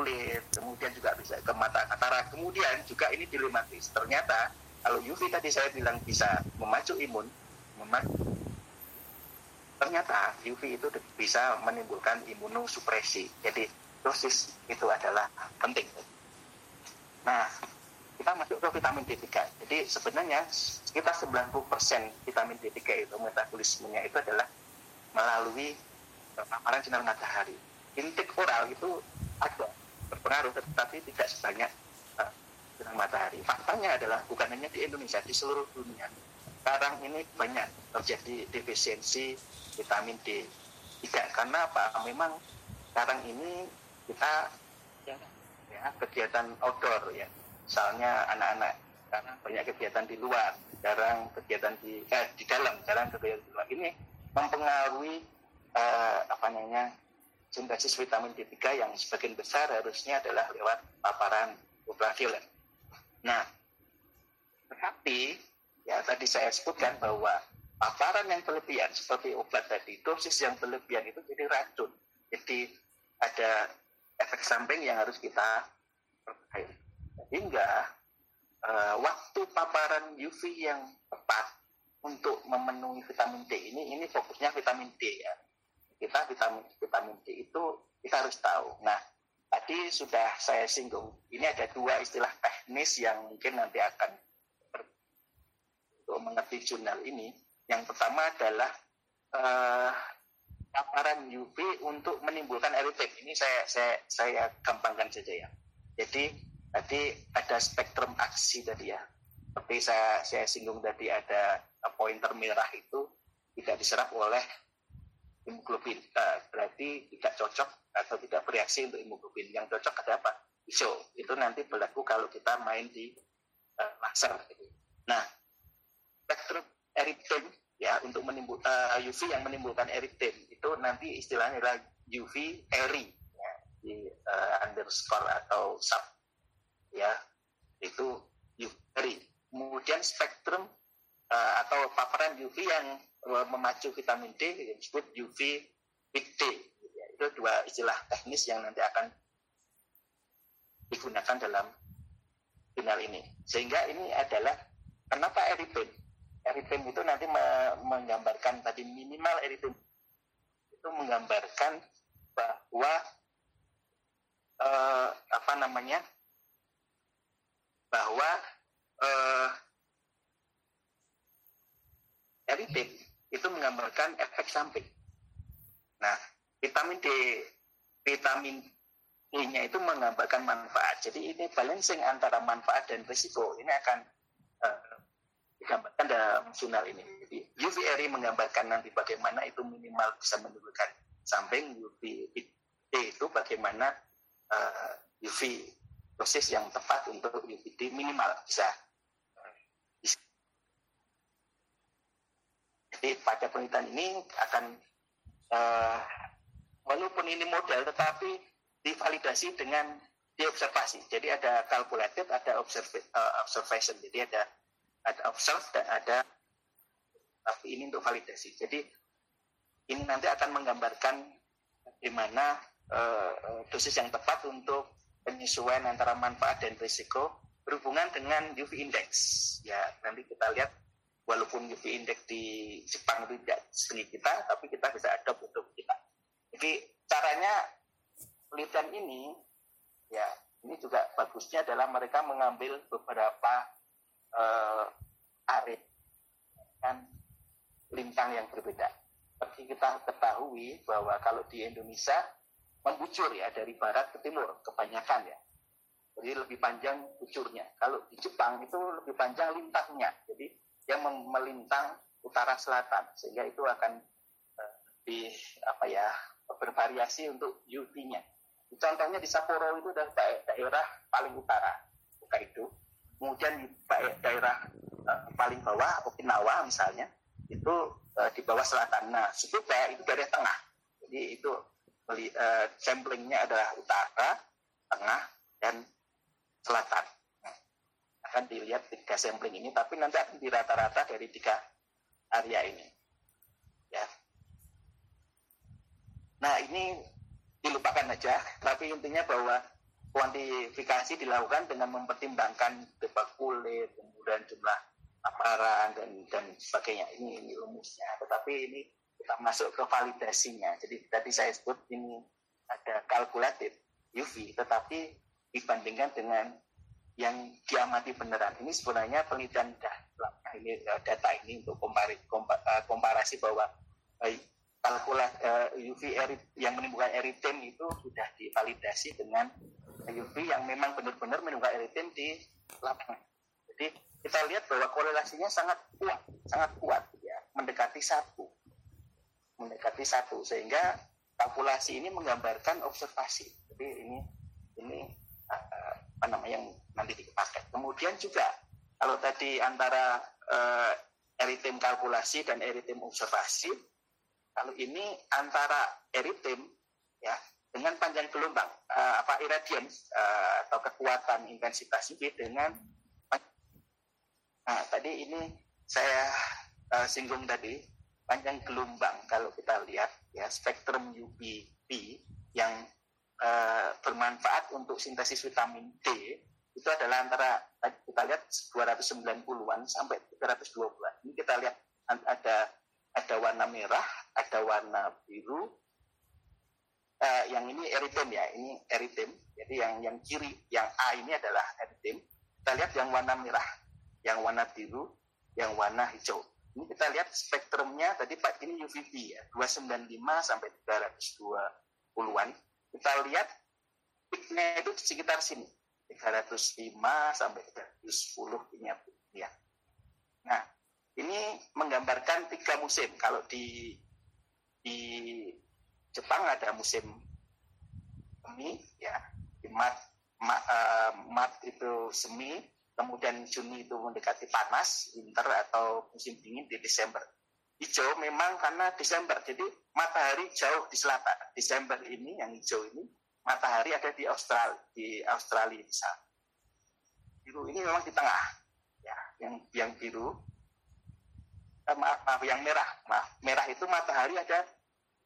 kulit, kemudian juga bisa ke mata katarak. Kemudian juga ini dilematis. Ternyata kalau UV tadi saya bilang bisa memacu imun, memacu ternyata UV itu bisa menimbulkan imunosupresi. Jadi dosis itu adalah penting. Nah, kita masuk ke vitamin D3. Jadi sebenarnya sekitar 90% vitamin D3 itu metabolismenya itu adalah melalui paparan sinar matahari. Intake oral itu ada berpengaruh tetapi tidak sebanyak uh, matahari. Faktanya adalah bukan hanya di Indonesia, di seluruh dunia. Sekarang ini banyak terjadi defisiensi vitamin D. Tidak karena apa? Memang sekarang ini kita ya, ya kegiatan outdoor ya. Misalnya anak-anak karena banyak kegiatan di luar, jarang kegiatan di eh, di dalam, jarang kegiatan di luar. Ini mempengaruhi eh, apa namanya sintesis vitamin D3 yang sebagian besar harusnya adalah lewat paparan ultraviolet. Nah, tetapi ya tadi saya sebutkan bahwa paparan yang berlebihan seperti obat tadi, dosis yang berlebihan itu jadi racun. Jadi ada efek samping yang harus kita perhatikan. Sehingga uh, waktu paparan UV yang tepat untuk memenuhi vitamin D ini, ini fokusnya vitamin D ya. Kita vitamin vitamin D itu kita harus tahu. Nah, tadi sudah saya singgung. Ini ada dua istilah teknis yang mungkin nanti akan untuk mengerti jurnal ini yang pertama adalah uh, paparan UV untuk menimbulkan eritem. Ini saya saya saya gampangkan saja ya. Jadi tadi ada spektrum aksi tadi ya. Seperti saya saya singgung tadi ada pointer merah itu tidak diserap oleh hemoglobin. Uh, berarti tidak cocok atau tidak bereaksi untuk hemoglobin. Yang cocok ada apa? Hijau. Itu nanti berlaku kalau kita main di uh, laser. Nah, spektrum eritem ya untuk menimbul uh, eh, UV yang menimbulkan eritem itu nanti istilahnya adalah UV eri ya, di uh, underscore atau sub ya itu UV eri kemudian spektrum uh, atau paparan UV yang memacu vitamin D yang disebut UV big D. Itu dua istilah teknis yang nanti akan digunakan dalam final ini. Sehingga ini adalah kenapa eritem eritem itu nanti me menggambarkan tadi minimal eritem itu menggambarkan bahwa uh, apa namanya? Bahwa uh, eritem itu menggambarkan efek samping. Nah, vitamin D, vitamin D-nya itu menggambarkan manfaat. Jadi ini balancing antara manfaat dan risiko. Ini akan uh, digambarkan dalam jurnal ini. Jadi UVRI menggambarkan nanti bagaimana itu minimal bisa menimbulkan samping UV D itu bagaimana uh, eh, UV dosis yang tepat untuk UVD minimal bisa. Jadi pada penelitian ini akan uh, walaupun ini model tetapi divalidasi dengan diobservasi. Jadi ada calculated, ada eh, observation. Jadi ada ada observe dan ada tapi ini untuk validasi. Jadi ini nanti akan menggambarkan bagaimana uh, dosis yang tepat untuk penyesuaian antara manfaat dan risiko berhubungan dengan UV index. Ya, nanti kita lihat walaupun UV index di Jepang itu tidak setinggi kita, tapi kita bisa adopt untuk kita. Jadi caranya penelitian ini, ya ini juga bagusnya adalah mereka mengambil beberapa uh, arit dan lintang yang berbeda. Seperti kita ketahui bahwa kalau di Indonesia membujur ya dari barat ke timur kebanyakan ya. Jadi lebih panjang bujurnya. Kalau di Jepang itu lebih panjang lintangnya. Jadi yang melintang utara selatan sehingga itu akan di apa ya bervariasi untuk UV-nya. Contohnya di Sapporo itu adalah daerah paling utara Hokkaido kemudian di daerah uh, paling bawah Okinawa misalnya itu uh, di bawah selatan. Nah, Tsukuba itu dari tengah. Jadi itu uh, samplingnya adalah utara, tengah, dan selatan. Akan dilihat tiga sampling ini, tapi nanti akan dirata-rata dari tiga area ini. Ya. Nah, ini dilupakan aja, tapi intinya bahwa kuantifikasi dilakukan dengan mempertimbangkan debat kulit, kemudian jumlah aparan dan dan sebagainya. Ini ini rumusnya. Tetapi ini kita masuk ke validasinya. Jadi tadi saya sebut ini ada kalkulatif UV, tetapi dibandingkan dengan yang diamati beneran. Ini sebenarnya penelitian data ini eh, data ini untuk kompari, eh, komparasi bahwa kalkulat UV yang menimbulkan eritem itu sudah divalidasi dengan UV yang memang benar-benar menimbulkan eritem di lapangan. Jadi kita lihat bahwa korelasinya sangat kuat, sangat kuat ya, mendekati satu, mendekati satu sehingga kalkulasi ini menggambarkan observasi. Jadi ini ini apa namanya yang nanti dipakai. Kemudian juga kalau tadi antara uh, eritem kalkulasi dan eritem observasi, kalau ini antara eritem ya dengan panjang gelombang uh, apa irradiance uh, atau kekuatan intensitas UV dengan nah tadi ini saya uh, singgung tadi panjang gelombang kalau kita lihat ya uh, bermanfaat untuk sintesis vitamin D itu adalah antara kita lihat 290-an sampai 320-an. Ini kita lihat ada ada warna merah, ada warna biru, uh, yang ini eritem ya, ini eritem. Jadi yang yang kiri, yang A ini adalah eritem. Kita lihat yang warna merah, yang warna biru, yang warna hijau. Ini kita lihat spektrumnya tadi Pak ini UVB ya, 295 sampai 320-an. Kita lihat peaknya itu di sekitar sini, 305 sampai 310 ini ya. Nah, ini menggambarkan tiga musim. Kalau di di Jepang ada musim semi ya di Maret ma, uh, Maret itu semi kemudian Juni itu mendekati panas winter atau musim dingin di Desember hijau memang karena Desember jadi matahari jauh di selatan Desember ini yang hijau ini matahari ada di Australia di Australia di sana biru ini memang di tengah ya yang yang biru eh, maaf maaf yang merah maaf merah itu matahari ada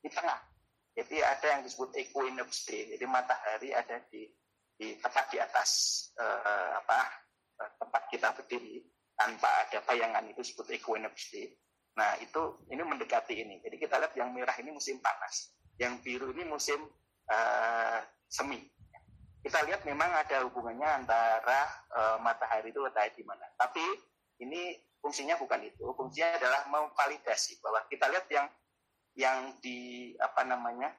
di tengah jadi ada yang disebut equinox day. Jadi matahari ada di, di tepat di atas uh, apa uh, tempat kita berdiri tanpa ada bayangan itu disebut equinox day. Nah itu ini mendekati ini. Jadi kita lihat yang merah ini musim panas, yang biru ini musim uh, semi. Kita lihat memang ada hubungannya antara uh, matahari itu letaknya di mana. Tapi ini fungsinya bukan itu. Fungsinya adalah memvalidasi bahwa kita lihat yang yang di apa namanya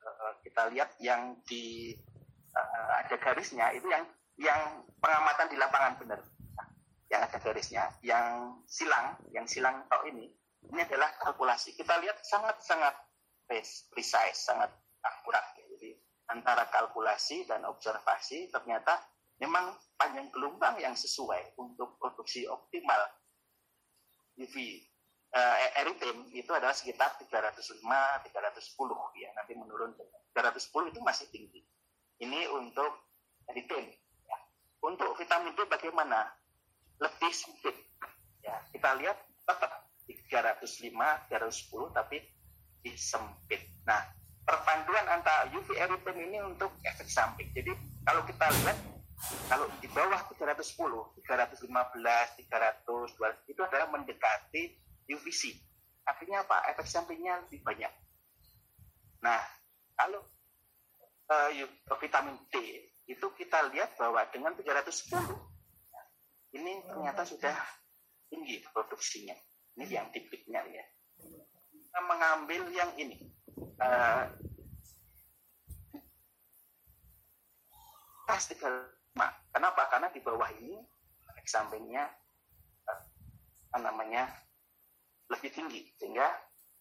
uh, kita lihat yang di uh, ada garisnya itu yang yang pengamatan di lapangan benar nah, yang ada garisnya yang silang yang silang tok ini ini adalah kalkulasi kita lihat sangat sangat precise sangat akurat. Ya. jadi antara kalkulasi dan observasi ternyata memang panjang gelombang yang sesuai untuk produksi optimal UV uh, eritem itu adalah sekitar 305 310 ya nanti menurun 310 itu masih tinggi. Ini untuk eritem ya. untuk vitamin D bagaimana? Lebih sempit ya kita lihat tetap 305 310 tapi lebih sempit. Nah perpanduan antara UV eritem ini untuk efek samping jadi kalau kita lihat kalau di bawah 310, 315, 300, 200 itu adalah mendekati UVC. Artinya apa? Efek sampingnya lebih banyak. Nah, kalau uh, vitamin D itu kita lihat bahwa dengan 310 ini ternyata sudah tinggi produksinya. Ini yang tipiknya ya. Kita mengambil yang ini. Uh, pas Kenapa? Karena di bawah ini sampingnya uh, namanya lebih tinggi sehingga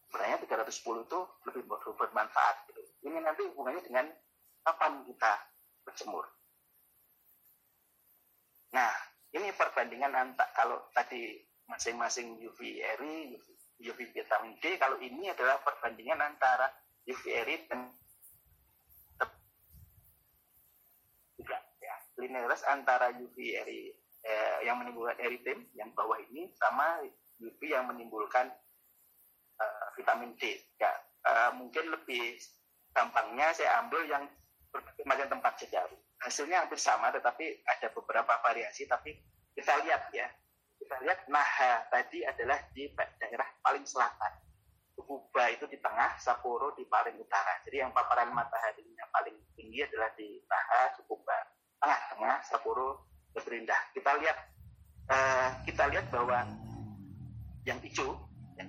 sebenarnya 310 itu lebih bermanfaat gitu. Ini nanti hubungannya dengan kapan kita berjemur. Nah, ini perbandingan antara kalau tadi masing-masing UV-RI, UV vitamin D, kalau ini adalah perbandingan antara UV-RI dan juga ya, linearis antara UV-RI eh, yang menimbulkan eritem yang bawah ini sama UV yang menimbulkan uh, vitamin D. Ya, uh, mungkin lebih gampangnya saya ambil yang macam tempat sejarah. Hasilnya hampir sama, tetapi ada beberapa variasi. Tapi kita lihat ya, kita lihat Naha tadi adalah di daerah paling selatan. Kuba itu di tengah, Sapporo di paling utara. Jadi yang paparan mataharinya paling tinggi adalah di Naha, Kuba. Tengah-tengah, Sapporo lebih rendah. Kita lihat, uh, kita lihat bahwa yang hijau, ya,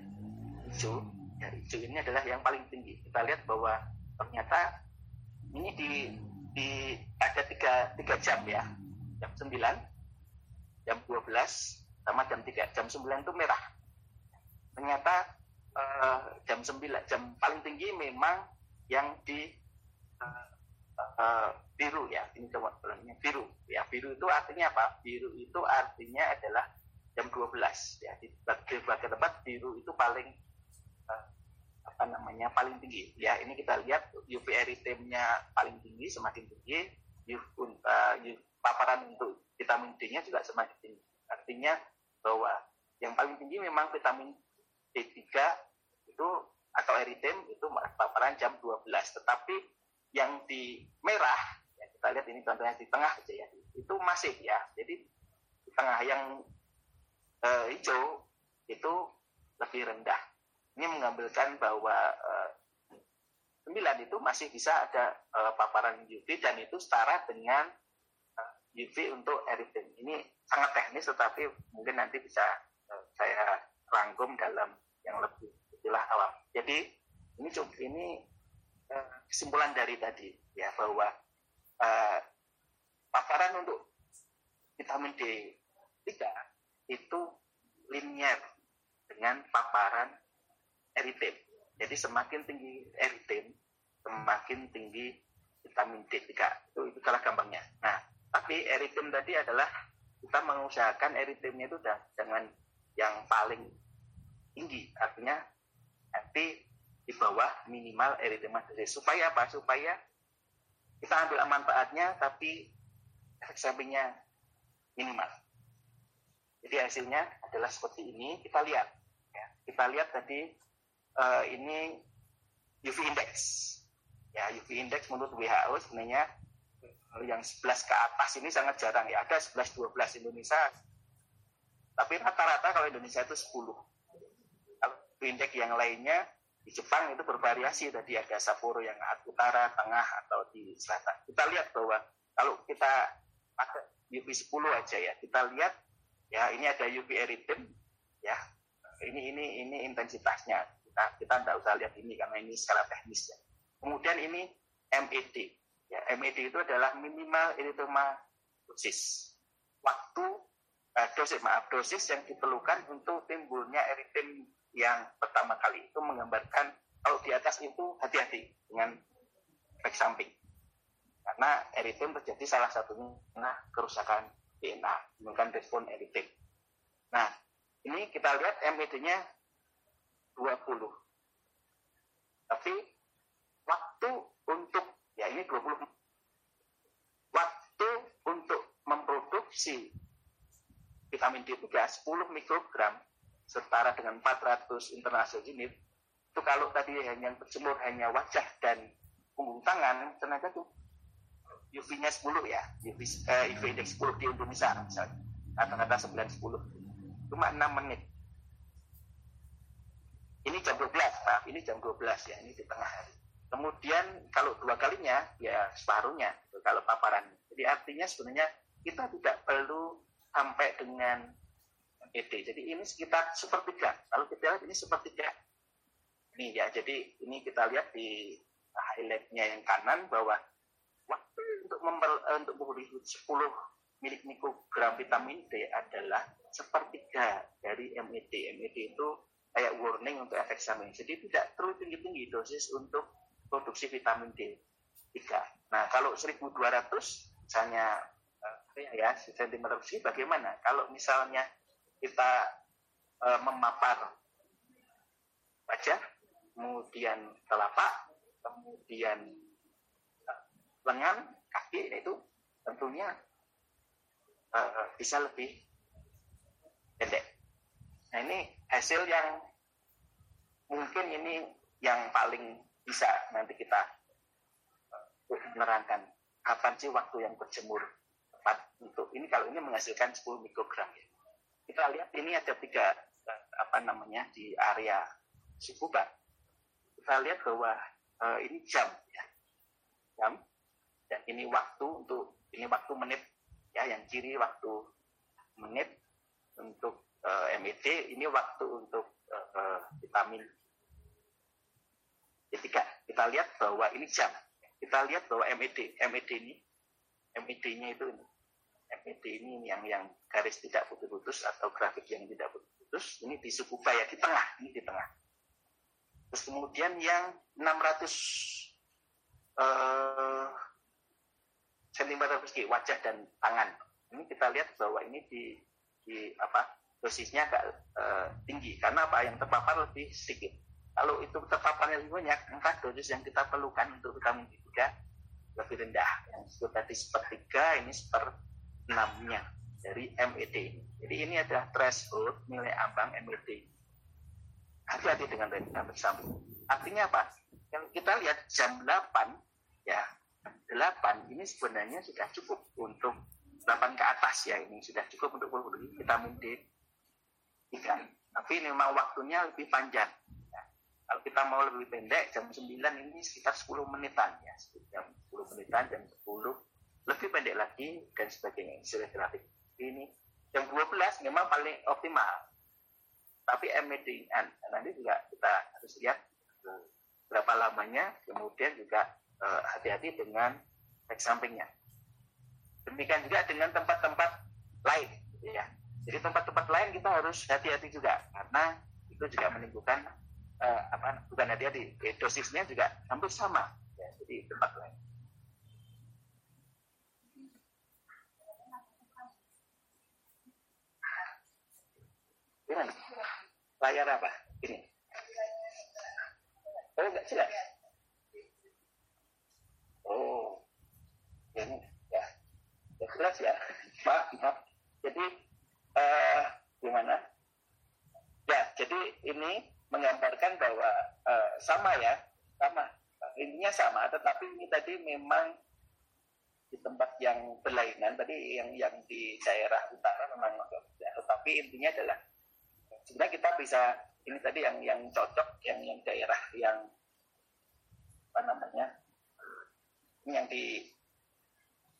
hijau, ya, hijau ini adalah yang paling tinggi. Kita lihat bahwa ternyata ini di di ada tiga, tiga jam ya jam 9 jam 12 sama jam 3 jam 9 itu merah. Ternyata uh, jam 9 jam paling tinggi memang yang di uh, uh, biru ya. Ini coba biru. Ya biru itu artinya apa? Biru itu artinya adalah jam 12 ya di berbagai tempat biru itu paling apa namanya paling tinggi. Ya ini kita lihat UV erythemnya paling tinggi semakin tinggi. UV, uh, paparan untuk vitamin D-nya juga semakin tinggi. Artinya bahwa yang paling tinggi memang vitamin D3 itu atau erythem itu paparan jam 12 tetapi yang di merah ya kita lihat ini contohnya di tengah aja ya itu masih ya. Jadi di tengah yang uh, hijau itu lebih rendah. Ini mengambilkan bahwa uh, 9 itu masih bisa ada uh, paparan UV dan itu setara dengan UV untuk erythem ini sangat teknis tetapi mungkin nanti bisa uh, saya rangkum dalam yang lebih istilah awam jadi ini ini uh, kesimpulan dari tadi ya bahwa uh, paparan untuk vitamin D3 itu linear dengan paparan eritem. Jadi semakin tinggi eritem, semakin tinggi vitamin D3. Itu, itu cara gampangnya. Nah, tapi eritem tadi adalah kita mengusahakan eritemnya itu dengan yang paling tinggi. Artinya nanti di bawah minimal eritema Supaya apa? Supaya kita ambil manfaatnya tapi efek sampingnya minimal. Jadi hasilnya adalah seperti ini. Kita lihat, ya. kita lihat tadi uh, ini UV index. Ya, UV index menurut WHO sebenarnya yang 11 ke atas ini sangat jarang ya. Ada 11 12 Indonesia. Tapi rata-rata kalau Indonesia itu 10. Kalau indeks yang lainnya di Jepang itu bervariasi tadi ada Sapporo yang utara, tengah atau di selatan. Kita lihat bahwa kalau kita pakai UV 10 aja ya, kita lihat ya ini ada UV erythem ya. Ini ini ini intensitasnya. Kita kita tidak usah lihat ini karena ini secara teknis ya. Kemudian ini MED. Ya, MED itu adalah minimal erythematosis. Waktu eh, dosis maaf dosis yang diperlukan untuk timbulnya erythem yang pertama kali itu menggambarkan kalau di atas itu hati-hati dengan efek samping. Karena eritem terjadi salah satunya nah kerusakan DNA menggunakan respon eritem nah ini kita lihat MED-nya 20 tapi waktu untuk ya ini 20 waktu untuk memproduksi vitamin D3 10 mikrogram setara dengan 400 international unit. Itu kalau tadi hanya yang berjemur hanya wajah dan punggung tangan tenaga tuh UV-nya 10 ya UV, uh, UV index 10 di Indonesia misalnya. Kata-kata 9 10 cuma 6 menit. Ini jam 12 Pak. Ini jam 12 ya ini di tengah hari kemudian kalau dua kalinya ya separuhnya kalau paparan jadi artinya sebenarnya kita tidak perlu sampai dengan ED. Jadi ini sekitar sepertiga. Kalau kita lihat ini sepertiga. Ini ya, jadi ini kita lihat di highlightnya yang kanan bahwa waktu untuk memper, untuk memberi 10 milik mikrogram vitamin D adalah sepertiga dari MED. MED itu kayak warning untuk efek samping. Jadi tidak terlalu tinggi-tinggi dosis untuk produksi vitamin D 3. Nah, kalau 1200 misalnya eh, ya sentimeter persegi bagaimana? Kalau misalnya kita e, memapar wajah, kemudian telapak, kemudian e, lengan, kaki, itu tentunya e, bisa lebih pendek. Nah ini hasil yang mungkin ini yang paling bisa nanti kita untuk menerangkan kapan sih waktu yang berjemur tepat untuk ini kalau ini menghasilkan 10 mikrogram ya. Kita lihat ini ada tiga eh, apa namanya di area Shibuba. Kita lihat bahwa uh, ini jam ya. Jam dan ini waktu untuk ini waktu menit ya yang kiri waktu menit untuk uh, eh, MED ini waktu untuk uh, vitamin Ketika kita lihat bahwa ini jam. Kita lihat bahwa MED MED ini MED-nya itu ini. MED ini yang yang garis tidak putus-putus atau grafik yang tidak putus-putus ini di suku ya di tengah ini di tengah. Terus kemudian yang 600 uh, cm persegi wajah dan tangan. Ini kita lihat bahwa ini di di apa dosisnya agak uh, tinggi. Karena apa? Yang terpapar lebih sedikit kalau itu terpaparnya lebih banyak, maka dosis yang kita perlukan untuk vitamin D3 lebih rendah. Yang disebut tadi sepertiga, ini seper enamnya dari MED ini. Jadi ini adalah threshold nilai ambang MED. Hati-hati dengan retina bersambung. Artinya apa? Yang kita lihat jam 8, ya 8 ini sebenarnya sudah cukup untuk 8 ke atas ya ini sudah cukup untuk vitamin D 3. Tapi memang waktunya lebih panjang kalau kita mau lebih pendek, jam 9 ini sekitar 10 menitan ya. Jam 10 menitan, jam 10 lebih pendek lagi dan sebagainya. Istilah grafik ini jam 12 memang paling optimal. Tapi MED nanti juga kita harus lihat eh, berapa lamanya, kemudian juga eh, hati-hati dengan efek sampingnya. Demikian juga dengan tempat-tempat lain, ya. Jadi tempat-tempat lain kita harus hati-hati juga karena itu juga menimbulkan uh, apa bukan hati-hati eh, dosisnya juga hampir sama. Ya, jadi tempat lain. Gimana layar apa? Ini. Oh enggak jelas oh ini ya. Ya jelas ya. Maaf maaf. Jadi uh, gimana? Ya jadi ini menggambarkan bahwa uh, sama ya, sama. Intinya sama, tetapi ini tadi memang di tempat yang berlainan, tadi yang yang di daerah utara memang ya, tetapi intinya adalah sebenarnya kita bisa ini tadi yang yang cocok yang yang daerah yang apa namanya ini yang di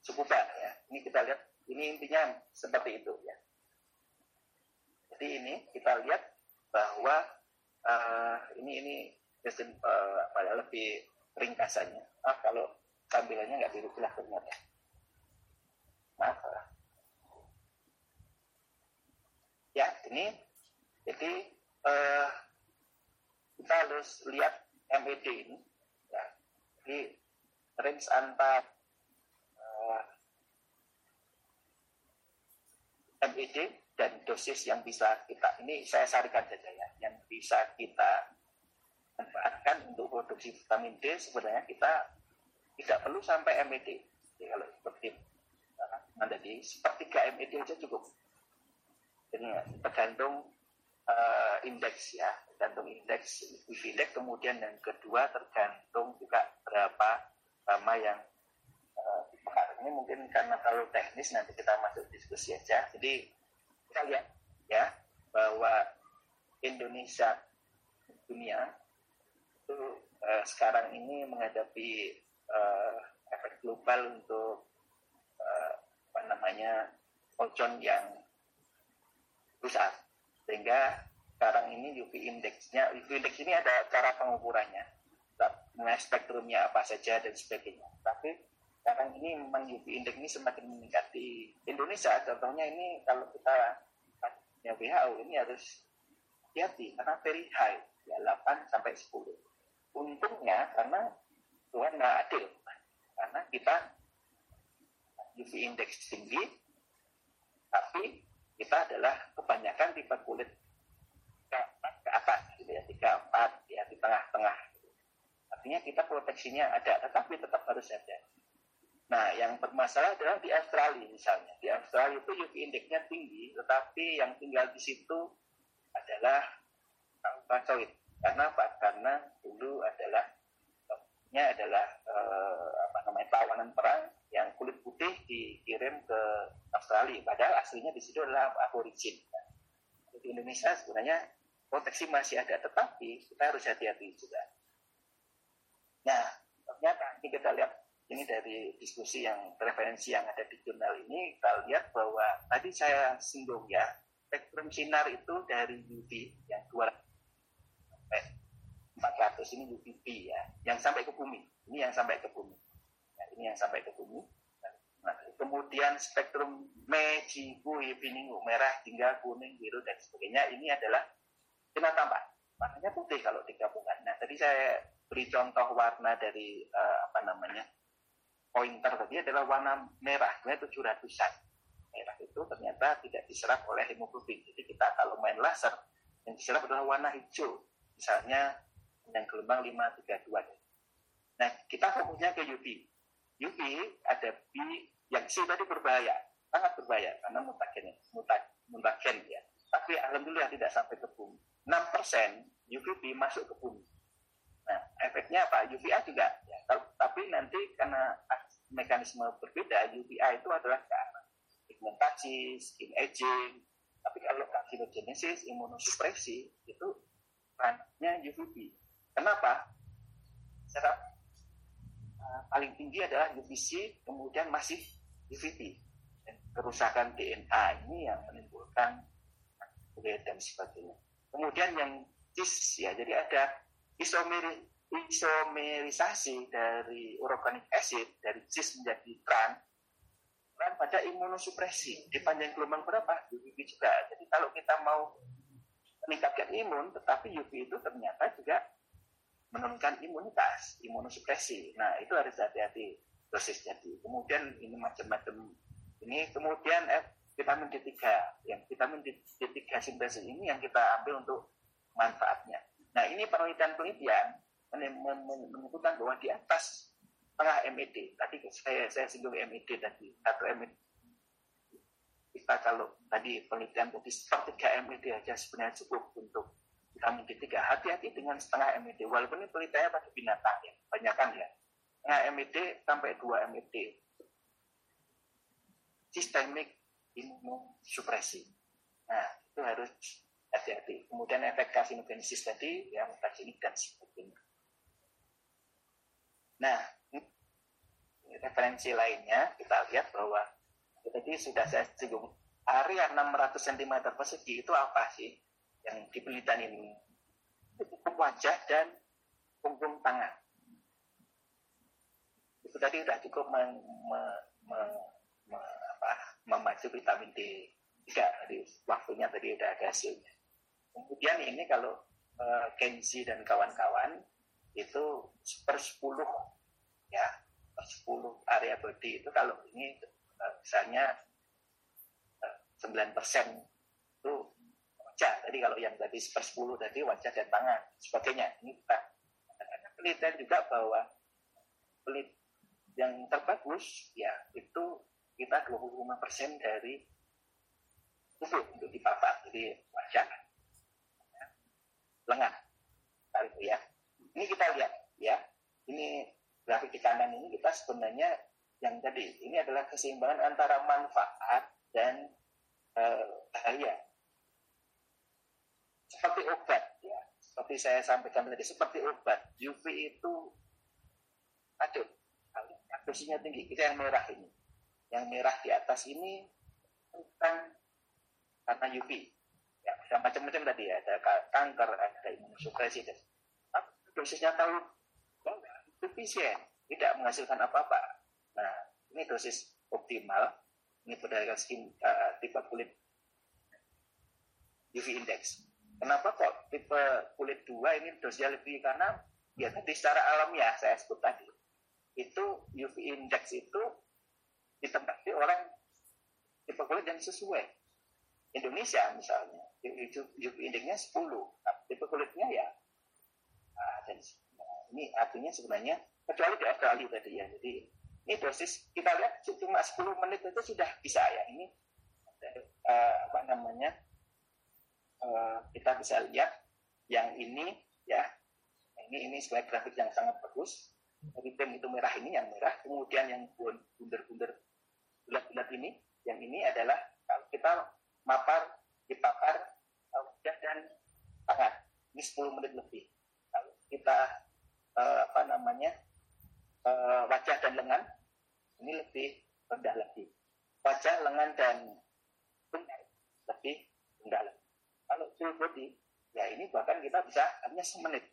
Sukuba ya. Ini kita lihat ini intinya seperti itu ya. Jadi ini kita lihat bahwa uh, ini ini sistem uh, lebih ringkasannya. Ah kalau tampilannya nggak dirubah ternyata. Maaf. Ya ini jadi uh, kita harus lihat MED ini. Ya. Jadi range antar uh, MED dan dosis yang bisa kita ini saya sarikan saja ya yang bisa kita manfaatkan untuk produksi vitamin D sebenarnya kita tidak perlu sampai MED jadi kalau seperti anda di sepertiga MED aja cukup. Jadi tergantung uh, indeks ya tergantung indeks index kemudian yang kedua tergantung juga berapa lama yang uh, ini mungkin karena terlalu teknis nanti kita masuk diskusi aja. Jadi lihat ya bahwa Indonesia dunia itu uh, sekarang ini menghadapi uh, efek global untuk uh, apa namanya ozon yang besar. Sehingga sekarang ini UV indexnya UV index ini ada cara pengukurannya. Mengenai spektrumnya apa saja dan sebagainya. Tapi sekarang ini memang UV index ini semakin meningkat. Di Indonesia contohnya ini kalau kita ya WHO ini harus hati-hati karena very high ya 8 sampai 10 untungnya karena Tuhan nggak adil karena kita UV index tinggi tapi kita adalah kebanyakan tipe kulit ke, ke atas gitu ya tiga empat ya di tengah-tengah. Artinya kita proteksinya ada tetapi tetap harus ada Nah, yang bermasalah adalah di Australia misalnya. Di Australia itu UV indeksnya tinggi, tetapi yang tinggal di situ adalah ultraviolet. Karena apa? Karena dulu adalah nya adalah eh, apa namanya tawanan perang yang kulit putih dikirim ke Australia padahal aslinya di situ adalah aborigin di Indonesia sebenarnya proteksi masih ada tetapi kita harus hati-hati juga nah ternyata kita lihat ini dari diskusi yang referensi yang ada di jurnal ini kita lihat bahwa tadi saya singgung ya spektrum sinar itu dari UV yang 200 sampai 400 ini UVB ya yang sampai ke bumi. Ini yang sampai ke bumi. Nah, ini yang sampai ke bumi. Nah, kemudian spektrum meji kui biningu merah hingga kuning biru dan sebagainya ini adalah sinar tampak. Warnanya putih kalau digabungkan. Nah tadi saya beri contoh warna dari uh, apa namanya pointer tadi adalah warna merah, sebenarnya 700-an. Merah itu ternyata tidak diserap oleh hemoglobin. Jadi kita kalau main laser, yang diserap adalah warna hijau. Misalnya yang gelombang 532. Nah, kita fokusnya ke UV. UV ada B yang C tadi berbahaya, sangat berbahaya karena mutagen, mutagen ya. Tapi alhamdulillah tidak sampai ke bumi. 6% UVB masuk ke bumi. Nah, efeknya apa? UVA juga. Ya. Tapi nanti karena mekanisme berbeda UVA itu adalah ke arah pigmentasi, skin aging. Tapi kalau karcinogenesis, imunosupresi itu ranahnya UVB. Kenapa? Secara uh, paling tinggi adalah UVC, kemudian masih UVB. Dan kerusakan DNA ini yang menimbulkan dan sebagainya. Kemudian yang cis ya, jadi ada isomeri isomerisasi dari organic acid dari cis menjadi tran dan pada imunosupresi di panjang gelombang berapa? UV juga. Jadi kalau kita mau meningkatkan imun tetapi UV itu ternyata juga menurunkan imunitas imunosupresi nah itu harus hati-hati dosis jadi kemudian ini macam-macam ini kemudian eh, vitamin D3 yang vitamin D3 sintesis ini yang kita ambil untuk manfaatnya. Nah ini penelitian-penelitian menyebutkan bahwa di atas tengah MED tadi saya saya singgung MED tadi satu MED kita kalau tadi penelitian tadi sepertiga MED aja sebenarnya cukup untuk vitamin D3 hati-hati dengan setengah MED walaupun ini penelitiannya pada binatang ya banyak kan ya. Setengah MED sampai 2 MED sistemik imunosupresi nah itu harus hati-hati. Kemudian efek karsinogenesis tadi yang tadi dan sebagainya Nah, referensi lainnya kita lihat bahwa tadi sudah saya singgung area 600 cm persegi itu apa sih yang di penelitian ini? Cukup wajah dan punggung tangan. Itu tadi sudah cukup me, me, me, me, apa, memacu vitamin D. Tidak, jadi waktunya tadi sudah ada hasilnya. Kemudian ini kalau uh, Kenzi dan kawan-kawan itu per 10 ya per 10 area body itu kalau ini eh, misalnya 9 eh, persen itu wajah. Tadi kalau yang tadi per 10 tadi wajah dan tangan sebagainya. Ini kita ada penelitian juga bahwa pelit yang terbagus ya itu kita 25 persen dari tubuh untuk dipapar jadi wajah ya, lengan. Itu ya ini kita lihat ya, ini grafik di kanan ini kita sebenarnya yang tadi ini adalah keseimbangan antara manfaat dan eh, bahaya. Seperti obat ya, seperti saya sampaikan tadi seperti obat UV itu aduh dosisnya tinggi. Kita yang merah ini, yang merah di atas ini tentang karena UV. Ya, macam-macam tadi ya, ada kanker, ada imunosupresi dan dosisnya tahu efisien, tidak menghasilkan apa-apa. Nah, ini dosis optimal. Ini berdasarkan skin uh, tipe kulit UV index. Kenapa kok tipe kulit 2 ini dosisnya lebih karena ya tadi secara alamiah saya sebut tadi itu UV index itu ditempati orang tipe kulit yang sesuai. Indonesia misalnya, UV indexnya 10, tipe kulitnya ya nah, ini artinya sebenarnya kecuali di Australia tadi ya. Jadi ini dosis kita lihat cuma 10 menit itu sudah bisa ya. Ini uh, apa namanya uh, kita bisa lihat yang ini ya. Ini ini sebagai grafik yang sangat bagus. Tim itu merah ini yang merah. Kemudian yang bunder-bunder bulat-bulat ini yang ini adalah kalau kita mapar dipapar wajah dan tangan ini 10 menit lebih. Kalau kita uh, apa namanya uh, wajah dan lengan ini lebih rendah lagi wajah lengan dan lengan lebih rendah lagi kalau full body ya ini bahkan kita bisa hanya semenit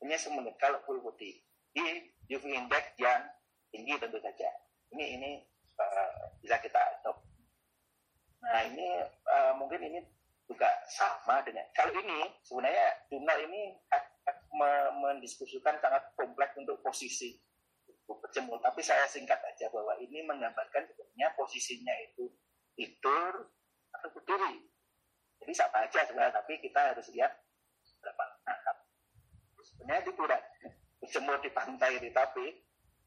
hanya semenit kalau full body di UV index yang tinggi tentu saja. Ini ini uh, bisa kita adopt. Nah ini uh, mungkin ini juga sama dengan kalau ini sebenarnya jurnal ini mendiskusikan sangat kompleks untuk posisi berjemur. Tapi saya singkat aja bahwa ini menggambarkan sebenarnya posisinya itu tidur atau berdiri. Jadi sama aja sebenarnya, tapi kita harus lihat berapa langkah. Sebenarnya itu kurang berjemur di pantai di tapi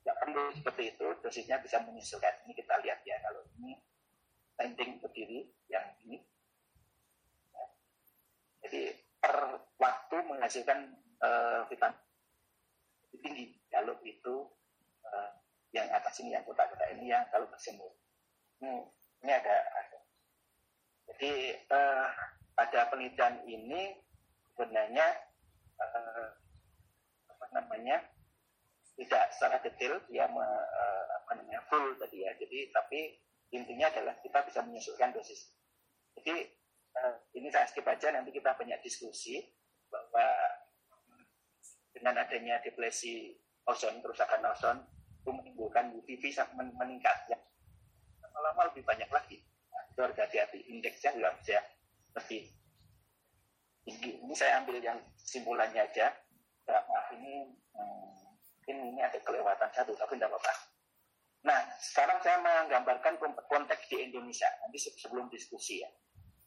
nggak perlu seperti itu dosisnya bisa menyesuaikan ini kita lihat ya kalau ini landing berdiri yang ini jadi per waktu menghasilkan uh, vitamin tinggi kalau itu uh, yang atas ini yang kotak-kotak ini yang kalau berjemur hmm, ini ada, ada. jadi uh, pada penelitian ini sebenarnya uh, namanya tidak secara detail dia me, uh, apa namanya full tadi ya. Jadi tapi intinya adalah kita bisa menyesuaikan dosis. Jadi uh, ini saya skip aja nanti kita banyak diskusi bahwa dengan adanya depresi ozon kerusakan ozon itu menimbulkan UVB men meningkat ya lama lebih banyak lagi nah, itu harus hati-hati indeksnya juga bisa lebih tinggi ini saya ambil yang simpulannya aja maaf ini mungkin ini ada kelewatan satu tapi tidak apa-apa. Nah, sekarang saya menggambarkan konteks di Indonesia nanti sebelum diskusi ya.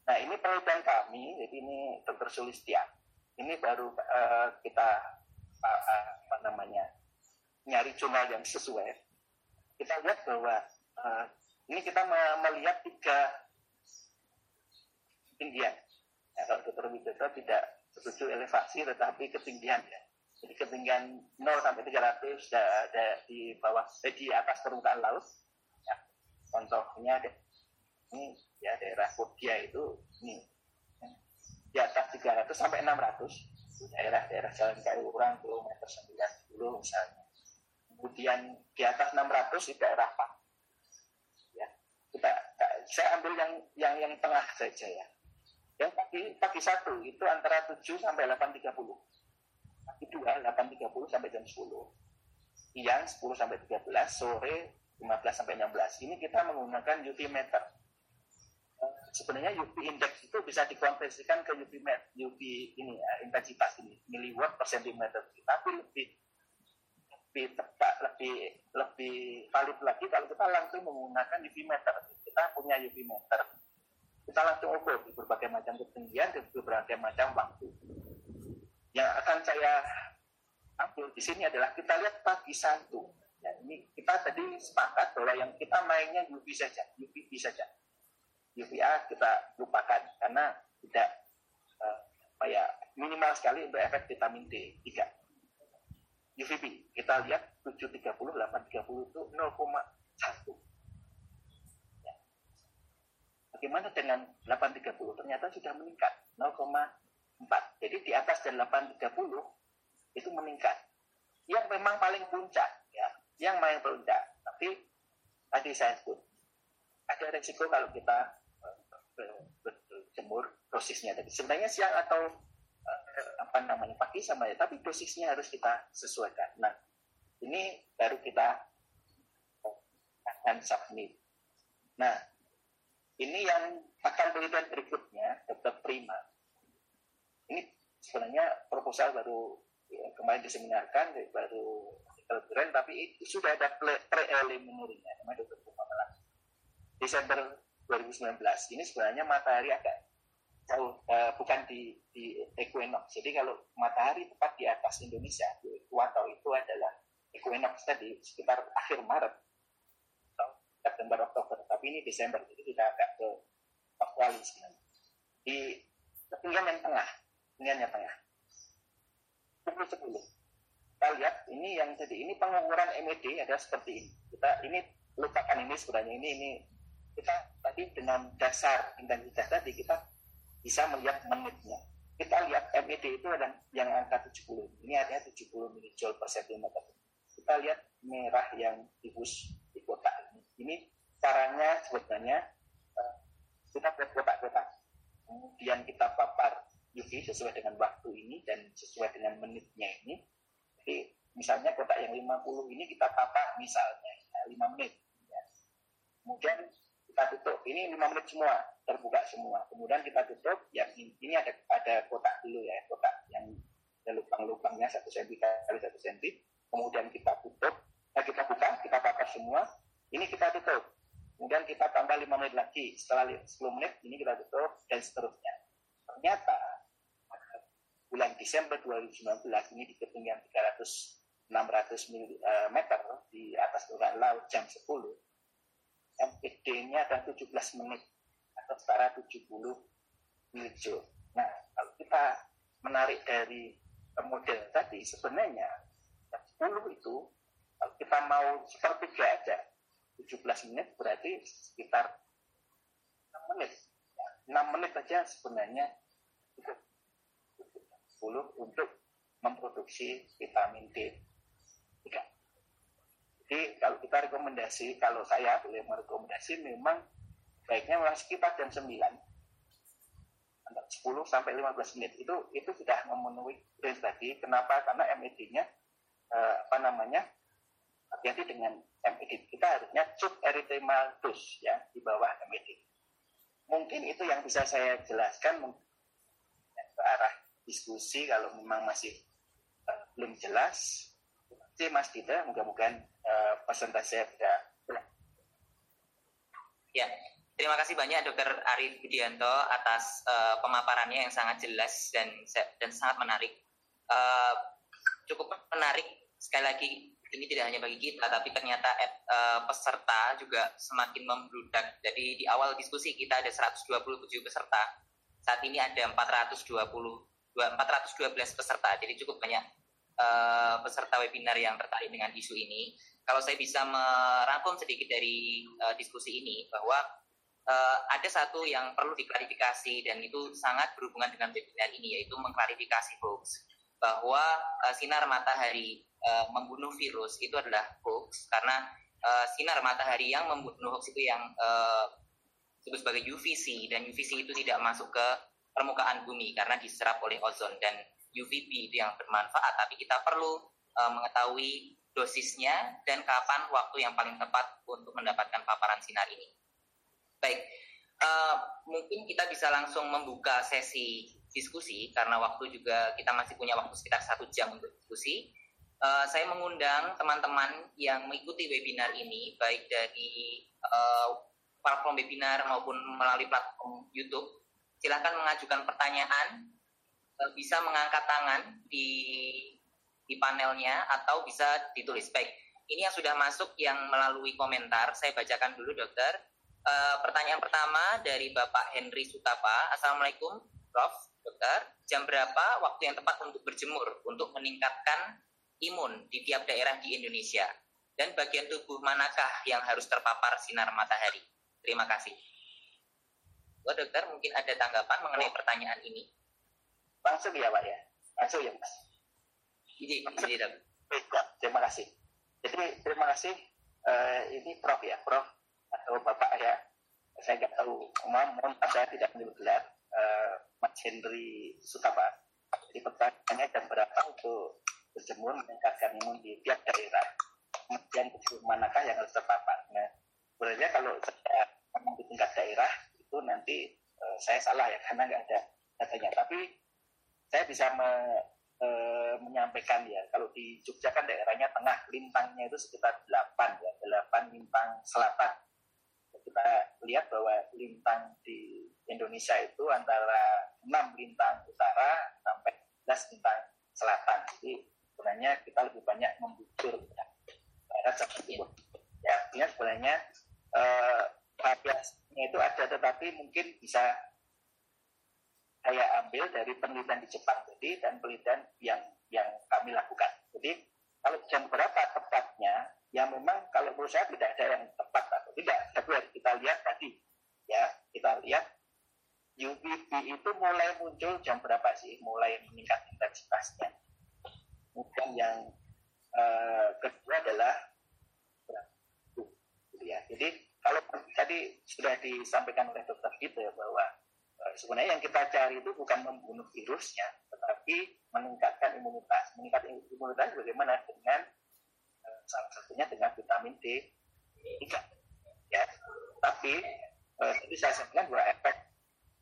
Nah, ini penelitian kami, jadi ini Dr. Sulistia. Ini baru uh, kita apa namanya nyari jurnal yang sesuai. Kita lihat bahwa uh, ini kita melihat tiga ketinggian. Ya, kalau Dr. Widodo tidak setuju elevasi, tetapi ketinggian ya. Jadi ketinggian 0 sampai 300 ada di bawah, eh, di atas permukaan laut. Ya. Contohnya ini ya daerah Kobia itu ini di atas 300 sampai 600 daerah-daerah jalan kayu kurang kilometer 90 misalnya. Kemudian di atas 600 di daerah Pak. Ya, kita saya ambil yang yang yang tengah saja ya. Yang pagi pagi satu itu antara 7 sampai 830 itu 2 8.30 sampai jam 10 siang 10 sampai 13 sore 15 sampai 16 ini kita menggunakan UV meter sebenarnya UV index itu bisa dikonversikan ke UV met, UV ini ya, intensitas ini miliwatt per sentimeter tapi lebih lebih tepat lebih lebih valid lagi kalau kita langsung menggunakan UV meter kita punya UV meter kita langsung ukur di berbagai macam ketinggian dan berbagai macam waktu yang akan saya ambil di sini adalah kita lihat pagi satu. Ya, ini kita tadi sepakat bahwa yang kita mainnya UV saja, UVB saja. UVA kita lupakan karena tidak uh, ya minimal sekali untuk efek vitamin D 3. UVB kita lihat 730, 830 itu 0,1. Ya. Bagaimana dengan 830? Ternyata sudah meningkat 0,1 4. Jadi di atas dan 830 itu meningkat. Yang memang paling puncak, ya, yang paling puncak. Tapi tadi saya sebut, ada resiko kalau kita berjemur dosisnya tadi. Sebenarnya siang atau uh, apa namanya pagi sama ya, tapi dosisnya harus kita sesuaikan. Nah, ini baru kita akan submit. Nah, ini yang akan penelitian berikutnya, Dr. Prima ini sebenarnya proposal baru ya, kemarin diseminarkan baru keren tapi itu sudah ada preliminary-nya namanya dokter Malang Desember 2019 ini sebenarnya matahari agak jauh uh, bukan di di equinox jadi kalau matahari tepat di atas Indonesia di ekuator itu adalah equinox tadi sekitar akhir Maret September Oktober tapi ini Desember jadi kita agak ke aktualis di ketinggian yang tengah ketinggiannya tengah. Pukul 10. kita lihat ini yang jadi ini pengukuran MED ada seperti ini. Kita ini lupakan ini sebenarnya ini ini kita tadi dengan dasar intensitas tadi kita bisa melihat menitnya. Kita lihat MED itu ada yang angka 70. Ini artinya 70 milijoule per centimeter. Kita lihat merah yang dibus di kotak ini. Ini caranya sebenarnya eh, kita buat kotak-kotak. Kemudian kita papar UV sesuai dengan waktu ini dan sesuai dengan menitnya ini. Jadi misalnya kotak yang 50 ini kita papar misalnya 5 ya, menit. Kemudian kita tutup. Ini lima menit semua terbuka semua. Kemudian kita tutup ya ini ada ada kotak dulu ya kotak yang ada lubang-lubangnya satu senti kali satu senti. Kemudian kita tutup nah kita buka kita bakar semua. Ini kita tutup. Kemudian kita tambah lima menit lagi. Setelah 10 menit ini kita tutup dan seterusnya. Ternyata bulan Desember 2019 ini di ketinggian 300 600 meter di atas permukaan laut jam 10 MPD-nya adalah 17 menit atau setara 70 milijoule. Nah, kalau kita menarik dari model tadi, sebenarnya 10 itu, kalau kita mau sepertiga aja, 17 menit berarti sekitar 6 menit. Ya, 6 menit aja sebenarnya cukup 10 untuk memproduksi vitamin D kita rekomendasi, kalau saya boleh merekomendasi memang baiknya memang sekitar jam 9 antara 10 sampai 15 menit itu itu sudah memenuhi range tadi. Kenapa? Karena MED-nya eh, apa namanya hati-hati dengan MED. Kita harusnya erythema dose ya di bawah MED. Mungkin itu yang bisa saya jelaskan ke arah diskusi kalau memang masih uh, belum jelas. Oke Mas Dita, mudah-mudahan uh, pesan saya tidak Ya, terima kasih banyak Dokter Arif Budianto atas uh, pemaparannya yang sangat jelas dan dan sangat menarik. Uh, cukup menarik sekali lagi ini tidak hanya bagi kita tapi ternyata uh, peserta juga semakin membludak. Jadi di awal diskusi kita ada 127 peserta. Saat ini ada 420 412 peserta. Jadi cukup banyak uh, peserta webinar yang tertarik dengan isu ini. Kalau saya bisa merangkum sedikit dari uh, diskusi ini bahwa uh, ada satu yang perlu diklarifikasi dan itu sangat berhubungan dengan webinar ini yaitu mengklarifikasi hoax. Bahwa uh, sinar matahari uh, membunuh virus itu adalah hoax karena uh, sinar matahari yang membunuh hoax itu yang uh, disebut sebagai UVC dan UVC itu tidak masuk ke permukaan bumi karena diserap oleh ozon dan UVB itu yang bermanfaat, tapi kita perlu uh, mengetahui dosisnya dan kapan waktu yang paling tepat untuk mendapatkan paparan sinar ini. Baik, uh, mungkin kita bisa langsung membuka sesi diskusi karena waktu juga kita masih punya waktu sekitar satu jam untuk diskusi. Uh, saya mengundang teman-teman yang mengikuti webinar ini baik dari uh, platform webinar maupun melalui platform YouTube. Silahkan mengajukan pertanyaan bisa mengangkat tangan di di panelnya atau bisa ditulis. Baik, ini yang sudah masuk yang melalui komentar. Saya bacakan dulu, dokter. E, pertanyaan pertama dari Bapak Henry Sutapa. Assalamualaikum, Prof. Dokter. Jam berapa waktu yang tepat untuk berjemur untuk meningkatkan imun di tiap daerah di Indonesia? Dan bagian tubuh manakah yang harus terpapar sinar matahari? Terima kasih. Oh, dokter, mungkin ada tanggapan mengenai pertanyaan ini? Langsung ya Pak ya? Langsung ya Mas? Ini, ini Baik, terima kasih. Jadi terima kasih uh, ini Prof ya, Prof atau Bapak ya. Saya nggak tahu, mohon maaf saya tidak menyebut gelar uh, Mas Henry Sutapa. Jadi pertanyaannya jam berapa untuk berjemur meningkatkan imun di tiap daerah. Kemudian manakah yang harus terpapar. Nah, sebenarnya kalau saya di tingkat daerah itu nanti uh, saya salah ya karena nggak ada datanya. Tapi saya bisa me, e, menyampaikan ya. Kalau di Jogja kan daerahnya tengah lintangnya itu sekitar 8 ya 8 lintang selatan. Kita lihat bahwa lintang di Indonesia itu antara 6 lintang utara sampai 11 lintang selatan. Jadi sebenarnya kita lebih banyak membujur ya, barat sampai timur ya artinya sebenarnya eh, variasinya itu ada tetapi mungkin bisa saya ambil dari penelitian di Jepang tadi dan penelitian yang yang kami lakukan. Jadi kalau jam berapa tepatnya, ya memang kalau menurut saya tidak ada yang tepat atau tidak. Tapi harus kita lihat tadi, ya kita lihat UVB itu mulai muncul jam berapa sih? Mulai meningkat intensitasnya. Kemudian yang uh, kedua adalah gitu ya. Jadi kalau tadi sudah disampaikan oleh dokter gitu ya bahwa sebenarnya yang kita cari itu bukan membunuh virusnya, tetapi meningkatkan imunitas. Meningkatkan imunitas bagaimana dengan uh, salah satunya dengan vitamin D 3 ya. Tapi tadi saya sampaikan bahwa efek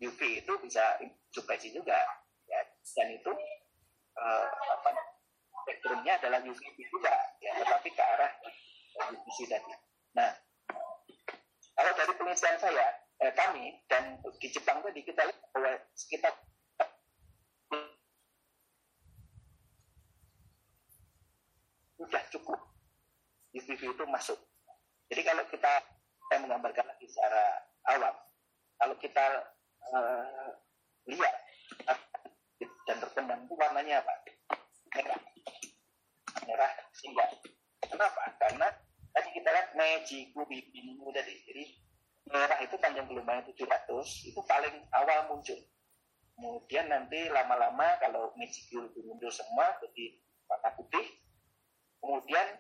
UV itu bisa supresi juga ya dan itu uh, apa spektrumnya adalah UVB juga ya tetapi ke arah UVC tadi. Nah kalau dari penelitian saya eh, kami dan di Jepang tadi kita lihat bahwa sekitar sudah cukup UVB itu masuk. Jadi kalau kita saya menggambarkan lagi secara awam, kalau kita uh, lihat dan terpendam itu warnanya apa? Merah. Merah sehingga. Kenapa? Karena tadi kita lihat Meiji Kubi Binu tadi. Jadi merah itu panjang gelombang 700 itu paling awal muncul. Kemudian nanti lama-lama kalau Meiji Kubi muncul semua jadi warna putih. Kemudian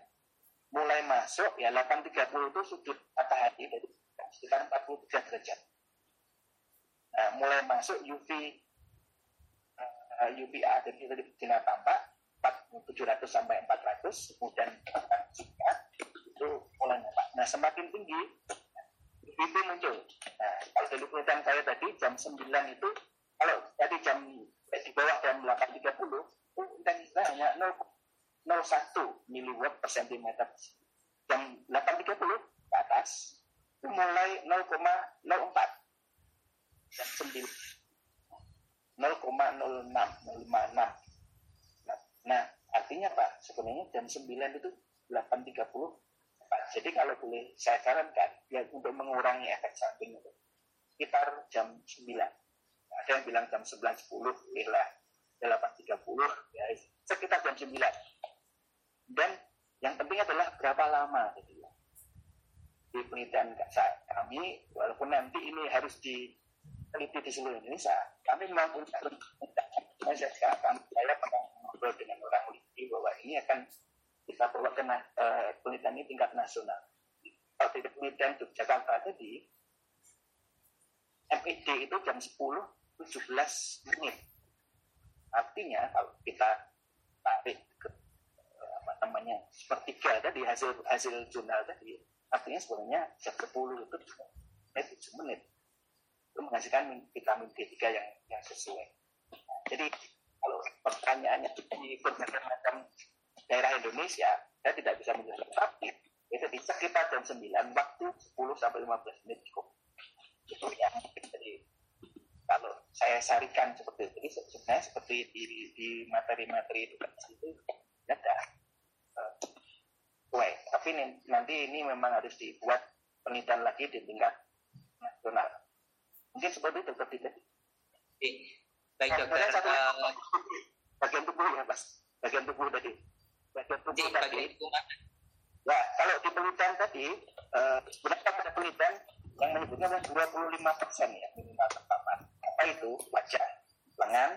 mulai masuk ya 830 itu sudut matahari dari sekitar 43 derajat Nah, mulai masuk UV uh, eh, UVA jadi tadi sinar tampak 700 sampai 400 kemudian juga itu mulai nampak. Nah semakin tinggi UV muncul. Nah kalau dari penelitian saya tadi jam 9 itu kalau tadi jam eh, di bawah jam 8.30 itu intensitasnya hanya 0,01 miliwatt per centimeter. Jam 8.30 ke atas itu mulai 0,04 dan 9 0,06 nah, nah artinya apa sebenarnya jam 9 itu 8.30 jadi kalau boleh saya sarankan ya untuk mengurangi efek samping itu sekitar jam 9 ada yang bilang jam 11.10 lah 8.30 ya sekitar jam 9 dan yang penting adalah berapa lama gitu ya. Di penelitian kami walaupun nanti ini harus di peneliti di seluruh Indonesia, kami memang punya saya sekarang saya pernah ngobrol dengan orang bahwa ini akan kita bawa ke uh, penelitian ini tingkat nasional. Kalau di penelitian Yogyakarta tadi, MED itu jam 10 17 menit. Artinya kalau kita tarik ke apa namanya sepertiga tadi hasil hasil jurnal tadi, artinya sebenarnya jam 10 itu 7 menit itu menghasilkan vitamin D3 yang yang sesuai. jadi kalau pertanyaannya di berbagai macam daerah Indonesia, saya tidak bisa menjelaskan tapi itu di sekitar jam 9 waktu 10 sampai 15 menit cukup. Itu yang jadi kalau saya sarikan seperti itu, sebenarnya seperti di, di materi-materi itu kan itu ada uh, tapi nanti ini memang harus dibuat penelitian lagi di tingkat nasional Mungkin seperti itu dokter Tidak. Baik nah, dokter. Uh, bagian tubuh ya mas. Bagian tubuh tadi. Bagian tubuh di, tadi. Ya, kalau di penelitian tadi, uh, sebenarnya ada penelitian yang menyebutnya 25 persen ya minimal terpapar. Apa itu? Wajah, lengan,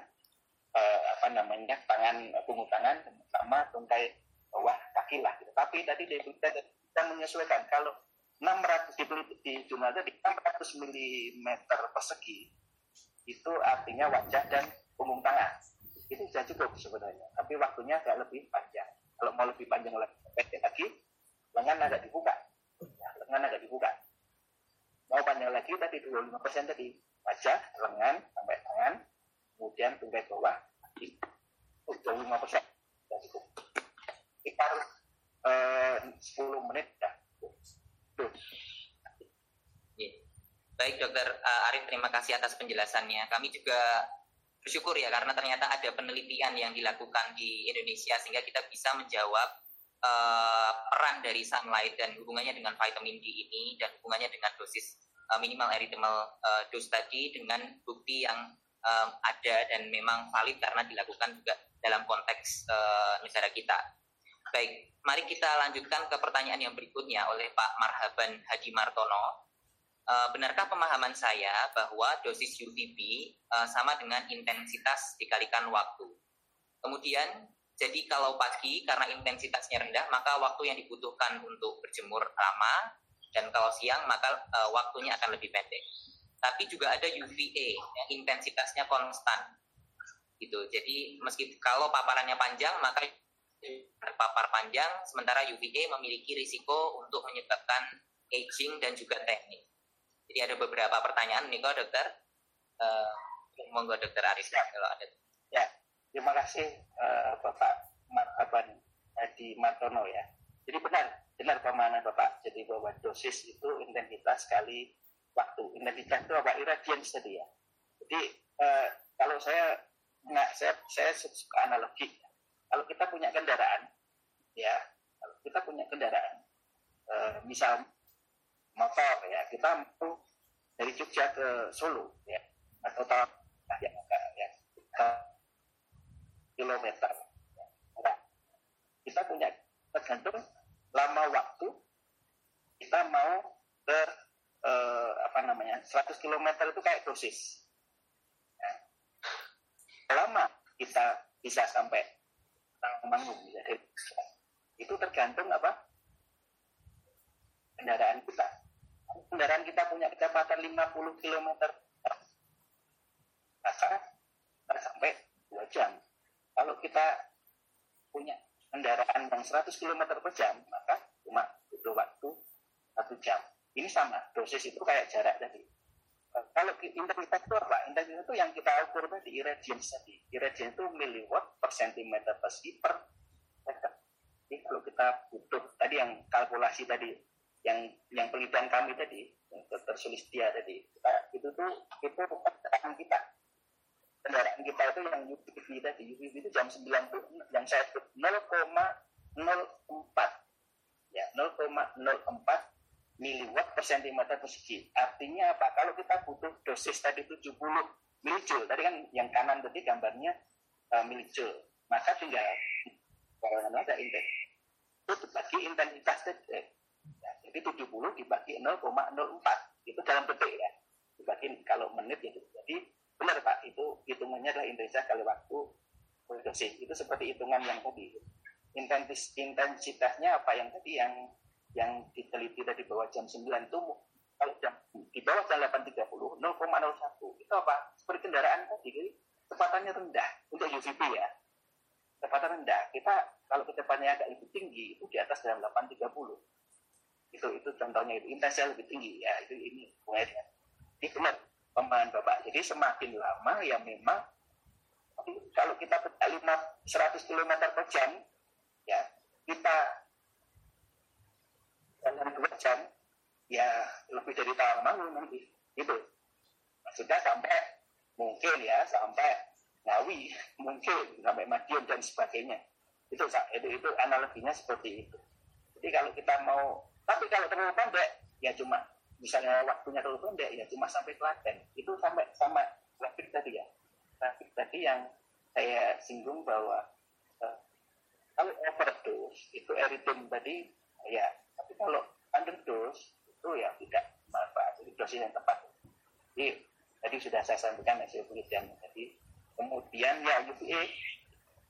uh, apa namanya, tangan, punggung tangan, sama tungkai bawah kaki lah. Gitu. Tapi tadi di penelitian kita menyesuaikan kalau 600 di, di jumlah tadi 600 mm persegi itu artinya wajah dan punggung tangan itu sudah cukup sebenarnya tapi waktunya agak lebih panjang kalau mau lebih panjang lagi pendek lagi lengan agak dibuka. Ya, lengan agak dibuka. Mau panjang lagi tadi 25 persen tadi wajah lengan sampai tangan kemudian tungkai bawah itu 25 persen. Sudah cukup. Sekitar eh, 10 menit dah Baik dokter uh, Arif, terima kasih atas penjelasannya. Kami juga bersyukur ya karena ternyata ada penelitian yang dilakukan di Indonesia sehingga kita bisa menjawab uh, peran dari sunlight dan hubungannya dengan vitamin D ini dan hubungannya dengan dosis uh, minimal erythemal uh, dose tadi dengan bukti yang um, ada dan memang valid karena dilakukan juga dalam konteks uh, negara kita. Baik, mari kita lanjutkan ke pertanyaan yang berikutnya oleh Pak Marhaban Hadi Martono. Uh, benarkah pemahaman saya bahwa dosis UVB uh, sama dengan intensitas dikalikan waktu? Kemudian, jadi kalau pagi karena intensitasnya rendah, maka waktu yang dibutuhkan untuk berjemur lama, dan kalau siang maka uh, waktunya akan lebih pendek. Tapi juga ada UVA yang intensitasnya konstan gitu. Jadi meski kalau paparannya panjang maka terpapar panjang, sementara UVA memiliki risiko untuk menyebabkan aging dan juga teknik. Jadi ada beberapa pertanyaan nih kok dokter. Uh, monggo dokter Arif ya. kalau ada. Ya, terima kasih uh, Bapak Marhaban Hadi Martono ya. Jadi benar, benar pemahaman Bapak. Jadi bahwa dosis itu intensitas kali waktu. Intensitas itu apa? Irradiance tadi ya. Jadi uh, kalau saya nggak saya saya suka analogi kalau kita punya kendaraan ya kalau kita punya kendaraan e, misal motor ya. Kita mau dari Jogja ke Solo ya. Atau tahun ya, ya, kilometer ya. Nah, kita punya tergantung lama waktu kita mau ke e, apa namanya 100 km itu kayak dosis. Lama kita bisa sampai manggung jadi itu tergantung apa? Kendaraan kita kendaraan kita punya kecepatan 50 km maka sampai dua jam kalau kita punya kendaraan yang 100 km per jam maka cuma butuh waktu satu jam ini sama dosis itu kayak jarak tadi kalau intensitas itu apa? Intensitas itu yang kita ukur tadi irradiance tadi. Irradiance itu miliwatt per centimeter per per meter. Jadi kalau kita butuh tadi yang kalkulasi tadi, yang yang penelitian kami tadi, yang dokter Sulistia tadi, kita, itu tuh itu kendaraan kita. Kendaraan kita itu yang UVB tadi, UVB itu jam 9 tuh yang saya 0,04 ya 0,04 miliwatt per centimeter persegi. Artinya apa? Kalau kita butuh dosis tadi 70 milijoule, tadi kan yang kanan tadi gambarnya uh, milijoule, maka tinggal kalau ada intensitas itu dibagi intensitas detik. Ya, jadi 70 dibagi 0,04 itu dalam detik ya. Dibagi kalau menit ya. Jadi benar Pak, itu hitungannya adalah intensitas kali waktu dosis. Itu seperti hitungan yang tadi. Intensitas intensitasnya apa yang tadi yang yang diteliti tadi bahwa jam 9 itu kalau jam di bawah jam 8.30 0,01 itu apa seperti kendaraan tadi jadi rendah untuk UVP ya kecepatan rendah kita kalau kecepatannya agak lebih tinggi itu di atas jam 8.30 itu itu contohnya itu. Intensitas lebih tinggi. Ya itu ini pengairnya ini benar pemahaman bapak. Jadi semakin lama ya memang kalau kita 5 100 km per jam ya kita dalam dua jam ya lebih dari tahun lalu nanti. Itu maksudnya sampai mungkin ya sampai Ngawi mungkin sampai Madiun dan sebagainya. Itu itu itu analoginya seperti itu. Jadi kalau kita mau tapi kalau terlalu pendek ya cuma misalnya waktunya terlalu pendek ya cuma sampai Klaten itu sampai sama traffic tadi ya traffic tadi yang saya singgung bahwa uh, kalau overdose itu eritin tadi ya tapi kalau underdose itu ya tidak manfaat. Jadi dosis yang tepat. Jadi tadi sudah saya sampaikan hasil penelitian. Jadi kemudian ya UVA,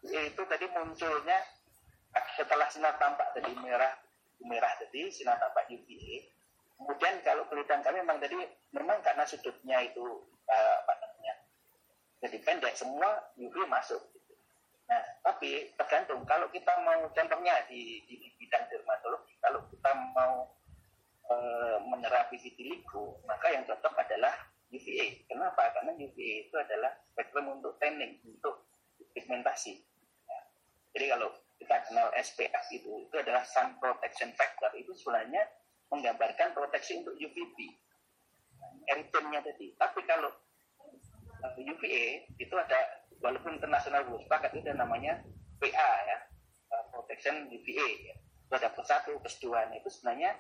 UVA itu tadi munculnya setelah sinar tampak tadi merah merah tadi sinar tampak UVA. Kemudian kalau penelitian kami memang tadi memang karena sudutnya itu uh, apa namanya jadi pendek semua UV masuk Nah, tapi tergantung kalau kita mau contohnya di, di, bidang dermatologi, kalau kita mau e, menerapi vitiligo, maka yang cocok adalah UVA. Kenapa? Karena UVA itu adalah spektrum untuk tanning, untuk pigmentasi. Ya. Jadi kalau kita kenal SPF itu, itu adalah sun protection factor. Itu sebenarnya menggambarkan proteksi untuk UVB. Eritinnya tadi. Tapi kalau UVA itu ada walaupun internasional belum sepakat itu namanya PA ya uh, protection UVA ya. itu ada plus satu plus dua nah, itu sebenarnya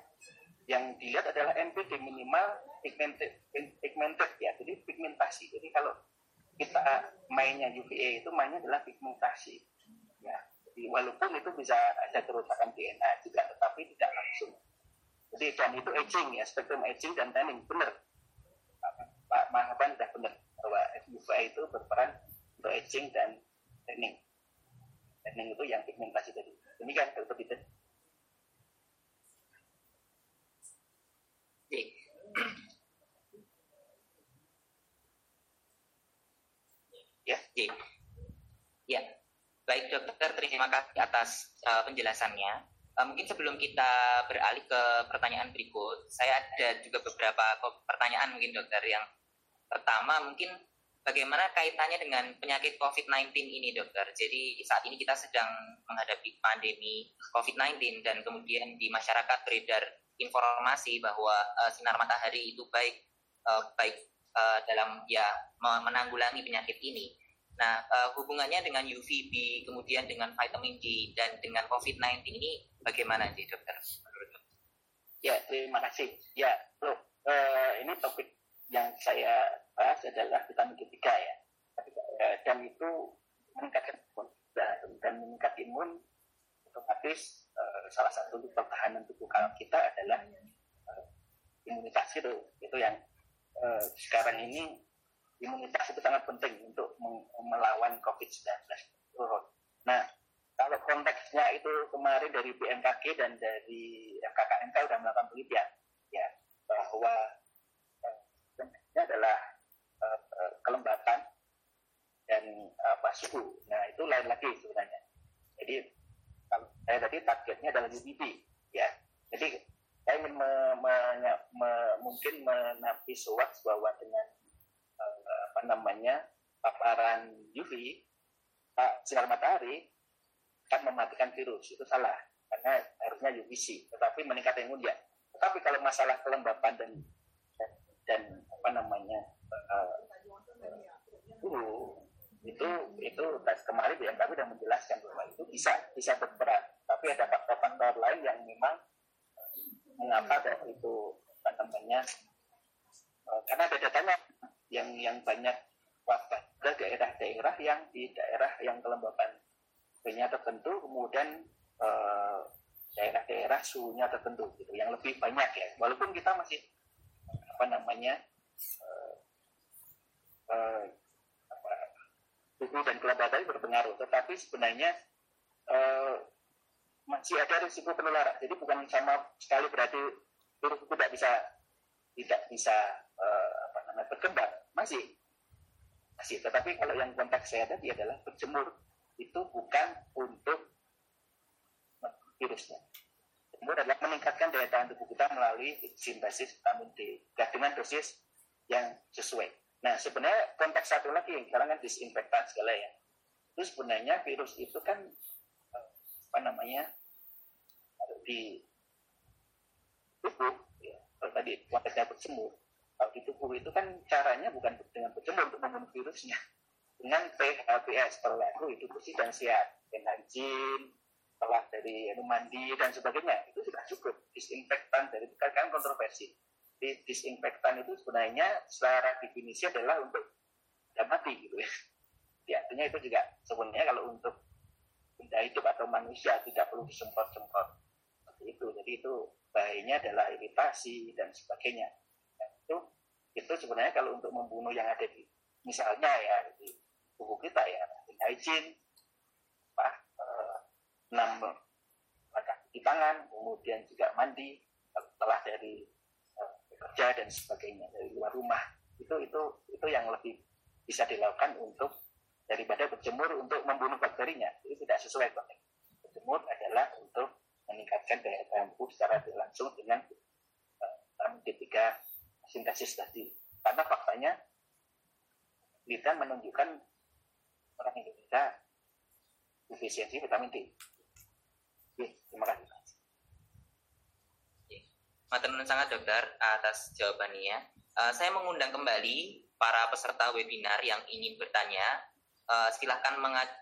yang dilihat adalah NPD minimal pigmented, pigmented ya jadi pigmentasi jadi kalau kita mainnya UVA itu mainnya adalah pigmentasi ya jadi walaupun itu bisa ada kerusakan DNA juga tetapi tidak langsung. Jadi dan itu aging ya spektrum aging dan tanning benar. Pak Mahaban sudah benar bahwa UVA itu berperan untuk aging dan tanning. Tanning itu yang pigmentasi tadi. Demikian dokter Peter Ya. Ya. Baik dokter, terima kasih atas uh, penjelasannya. Uh, mungkin sebelum kita beralih ke pertanyaan berikut, saya ada juga beberapa pertanyaan mungkin dokter. Yang pertama mungkin bagaimana kaitannya dengan penyakit COVID-19 ini dokter? Jadi saat ini kita sedang menghadapi pandemi COVID-19 dan kemudian di masyarakat beredar informasi bahwa uh, sinar matahari itu baik uh, baik uh, dalam ya menanggulangi penyakit ini. Nah, uh, hubungannya dengan UVB, kemudian dengan vitamin D, dan dengan COVID-19 ini bagaimana sih dokter? Menurut Ya, terima kasih. Ya, bro, uh, ini topik yang saya bahas adalah vitamin D3 ya. Uh, dan itu meningkatkan imun. Dan meningkat imun otomatis uh, salah satu pertahanan tubuh kita adalah uh, imunitas itu. Itu yang uh, sekarang ini imunitas itu sangat penting untuk melawan COVID-19 Nah, kalau konteksnya itu kemarin dari BMKG dan dari FKKNK sudah melakukan penelitian, ya bahwa konteksnya adalah uh, kelembapan dan apa suhu. Nah, itu lain lagi sebenarnya. Jadi kalau saya tadi targetnya adalah UVB, ya. Jadi saya ingin me, me, me, mungkin menapis bahwa dengan apa namanya paparan UV sinar matahari akan mematikan virus itu salah. Karena harusnya UVC tetapi meningkatkan ya tetapi kalau masalah kelembapan dan dan, apa namanya uh, itu itu kemarin BMKG sudah menjelaskan bahwa itu bisa bisa berperan tapi ada faktor-faktor lain yang memang mengapa itu apa namanya uh, karena ada datanya yang yang banyak ke daerah-daerah yang di daerah yang kelembapan suhunya tertentu kemudian daerah daerah-daerah suhunya tertentu gitu yang lebih banyak ya. Walaupun kita masih apa namanya uh, uh, apa, suhu dan kelembapan berpengaruh. Tetapi sebenarnya uh, masih ada risiko penularan. Jadi bukan sama sekali berarti virus tidak bisa tidak bisa apa namanya berkembang masih. Masih tetapi kalau yang konteks saya tadi adalah berjemur itu bukan untuk virusnya. Berjemur adalah meningkatkan daya tahan tubuh kita melalui sintesis vitamin D. Dengan dosis yang sesuai. Nah sebenarnya konteks satu lagi yang sekarang kan disinfektan segala ya. Itu sebenarnya virus itu kan apa namanya di tubuh ya, kalau tadi konteksnya berjemur kalau di tubuh itu kan caranya bukan dengan berjemur untuk membunuh virusnya. Dengan PHPS perilaku hidup bersih dan sehat dengan hygiene setelah dari anu mandi dan sebagainya. Itu sudah cukup. Disinfektan dari kan kontroversi. Di disinfektan itu sebenarnya secara definisi adalah untuk tidak mati gitu ya. Ya artinya itu juga sebenarnya kalau untuk benda hidup atau manusia tidak perlu disemprot-semprot. Seperti itu. Jadi itu bahayanya adalah iritasi dan sebagainya itu itu sebenarnya kalau untuk membunuh yang ada di misalnya ya di tubuh kita ya hygiene apa eh, enam di tangan kemudian juga mandi setelah dari uh, bekerja dan sebagainya dari luar rumah itu itu itu yang lebih bisa dilakukan untuk daripada berjemur untuk membunuh bakterinya itu tidak sesuai banget berjemur adalah untuk meningkatkan daya tahan tubuh secara langsung dengan uh, sintesis tadi. Karena faktanya kita menunjukkan orang Indonesia defisiensi vitamin D. Oke, terima kasih. Matur sangat dokter atas jawabannya. Uh, saya mengundang kembali para peserta webinar yang ingin bertanya. Uh, silahkan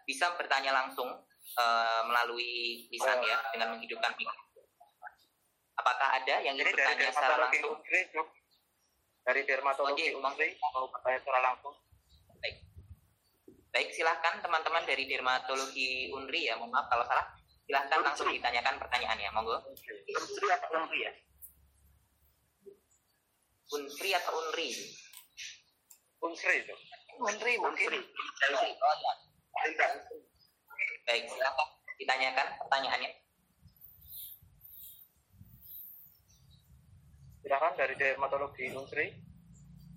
bisa bertanya langsung uh, melalui lisan oh. ya dengan menghidupkan mikrofon. Apakah ada yang ingin bertanya secara langsung? Dari dermatologi Unsri mau bertanya secara langsung. Baik. Baik, silahkan teman-teman dari dermatologi UNRI ya, mohon maaf kalau salah. Silahkan langsung ditanyakan pertanyaannya, monggo. Unri atau Unri ya? Unri atau Unri? Unsri itu. Menteri mungkin. Unri, oh ya. Baik, silahkan ditanyakan pertanyaannya. Silakan dari dermatologi Unsri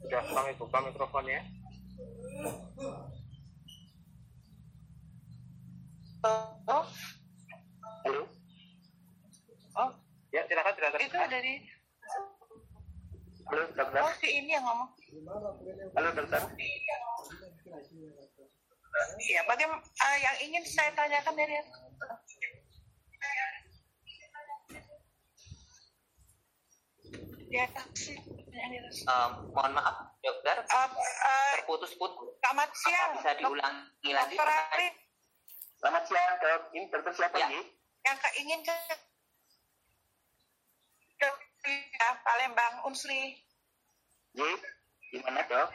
sudah kami buka mikrofonnya Oh, Halo? oh, ya silakan tidak itu dari Halo, dokter? oh si ini yang ngomong. Halo, dokter? Iya, bagaimana yang ingin saya tanyakan dari Ya. Um, mohon maaf, dokter, Uh, uh, terputus-putus. selamat siang. Bisa diulangi lagi Dokter? Arif, Selamat siang, dok. Ini dokter siapa Ya. nih? yang ke ingin ke ke ya, Palembang Unsri. J, gimana, dok?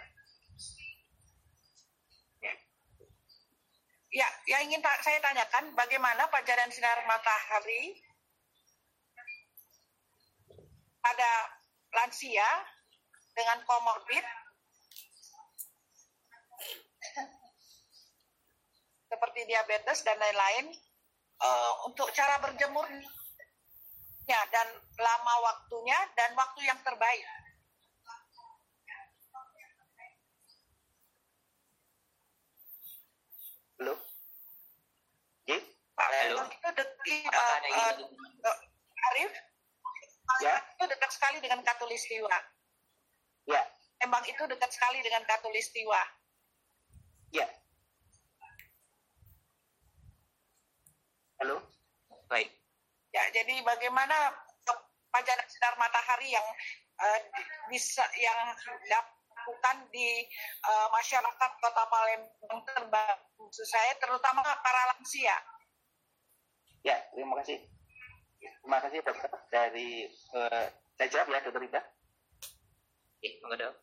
Ya, yang ingin ta- saya tanyakan bagaimana pajaran sinar matahari pada lansia dengan komorbid seperti diabetes dan lain-lain eh, untuk cara berjemurnya dan lama waktunya dan waktu yang terbaik. Halo? J? Pak, Halo. itu ada yang ingin Arif, Ya. itu dekat sekali dengan Katulistiwa. Ya, Emang itu dekat sekali dengan Katulistiwa. ya. Halo? Baik, Ya, jadi bagaimana pajanan sinar matahari yang eh, bisa yang dilakukan di eh, masyarakat Kota Palembang terbang maksud saya terutama para lansia. Ya, terima kasih. Terima kasih, dokter. Dari, eh, saya jawab ya, dokter Ida. Oke, monggo dok.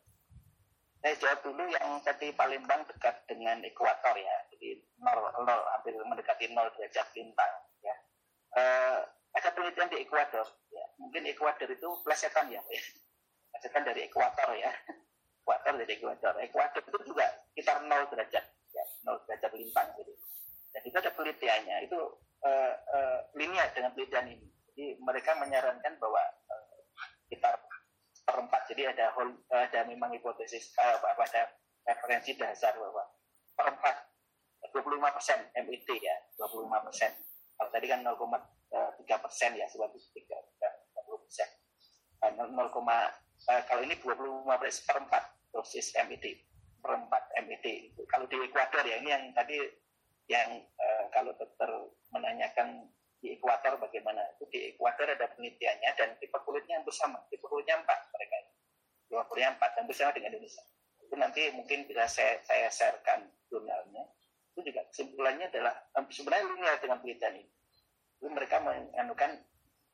Saya jawab dulu yang tadi Palembang dekat dengan ekuator ya, jadi nol, nol hampir mendekati nol derajat lintang ya. Eh, ada penelitian di Ekuador, ya. mungkin Ekuador itu plesetan ya, ya. plesetan dari ekuator ya, ekuator dari Ekuador. Ekuador itu juga sekitar nol derajat, ya, nol derajat lintang gitu. Dan itu ada penelitiannya, itu eh, eh, linear dengan penelitian ini. Jadi mereka menyarankan bahwa eh, sekitar perempat. Jadi ada whole, ada memang hipotesis apa, ada referensi dasar bahwa perempat 25 persen MIT ya 25 persen. Kalau tadi kan 0,3 persen ya sebagai 30 persen. Eh, 0, eh, kalau ini 25 persen perempat dosis MIT perempat MIT. Kalau di Ekuador ya ini yang tadi yang eh, kalau dokter menanyakan di Ekuador bagaimana? Itu di Ekuador ada penelitiannya dan tipe kulitnya hampir sama. Tipe kulitnya empat mereka tipe kulitnya empat dan bersama dengan Indonesia. Itu nanti mungkin bisa saya saya sharekan jurnalnya. Itu juga kesimpulannya adalah eh, sebenarnya linear dengan penelitian ini itu mereka menganukan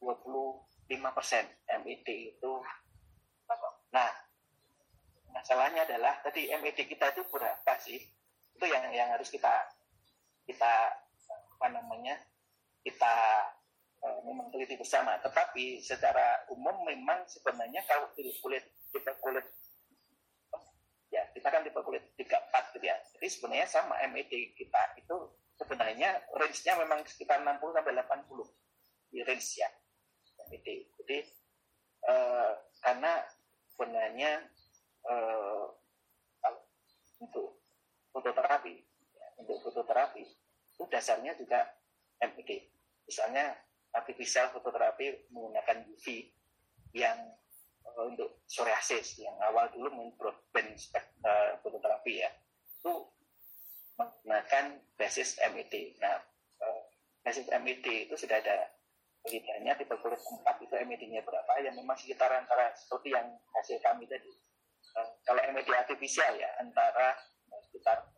25 persen MIT itu. Nah masalahnya adalah tadi MIT kita itu berapa sih? Itu yang yang harus kita kita apa namanya kita eh, memang teliti bersama. Tetapi secara umum memang sebenarnya kalau tipe kulit tipe kulit ya kita kan tipe kulit 34 gitu ya. Jadi sebenarnya sama MED kita itu sebenarnya range-nya memang sekitar 60 sampai 80 di range ya MED. Jadi eh, karena sebenarnya kalau untuk fototerapi ya, untuk fototerapi itu dasarnya juga MED. Misalnya artificial fototerapi menggunakan UV yang uh, untuk psoriasis yang awal dulu broadband uh, fototerapi ya itu menggunakan basis MED. Nah, uh, basis MED itu sudah ada penelitiannya tipe kulit 4 itu MED-nya berapa yang memang sekitar antara seperti yang hasil kami tadi. Kalau MED artificial ya antara sekitar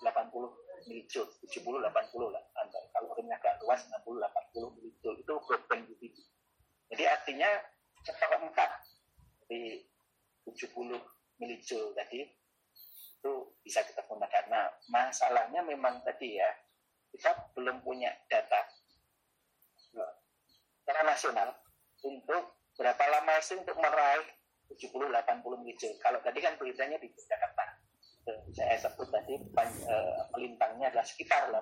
80 milijoule, 70 80 lah. Antara kalau ringnya agak luas 60 80 milijoule itu broadband UVB. Jadi artinya seperempat dari 70 milijoule tadi itu bisa kita gunakan. Nah, masalahnya memang tadi ya, kita belum punya data secara nasional untuk berapa lama sih untuk meraih 70-80 micil. Kalau tadi kan beritanya di Jakarta. Saya sebut tadi pelintangnya adalah sekitar 8,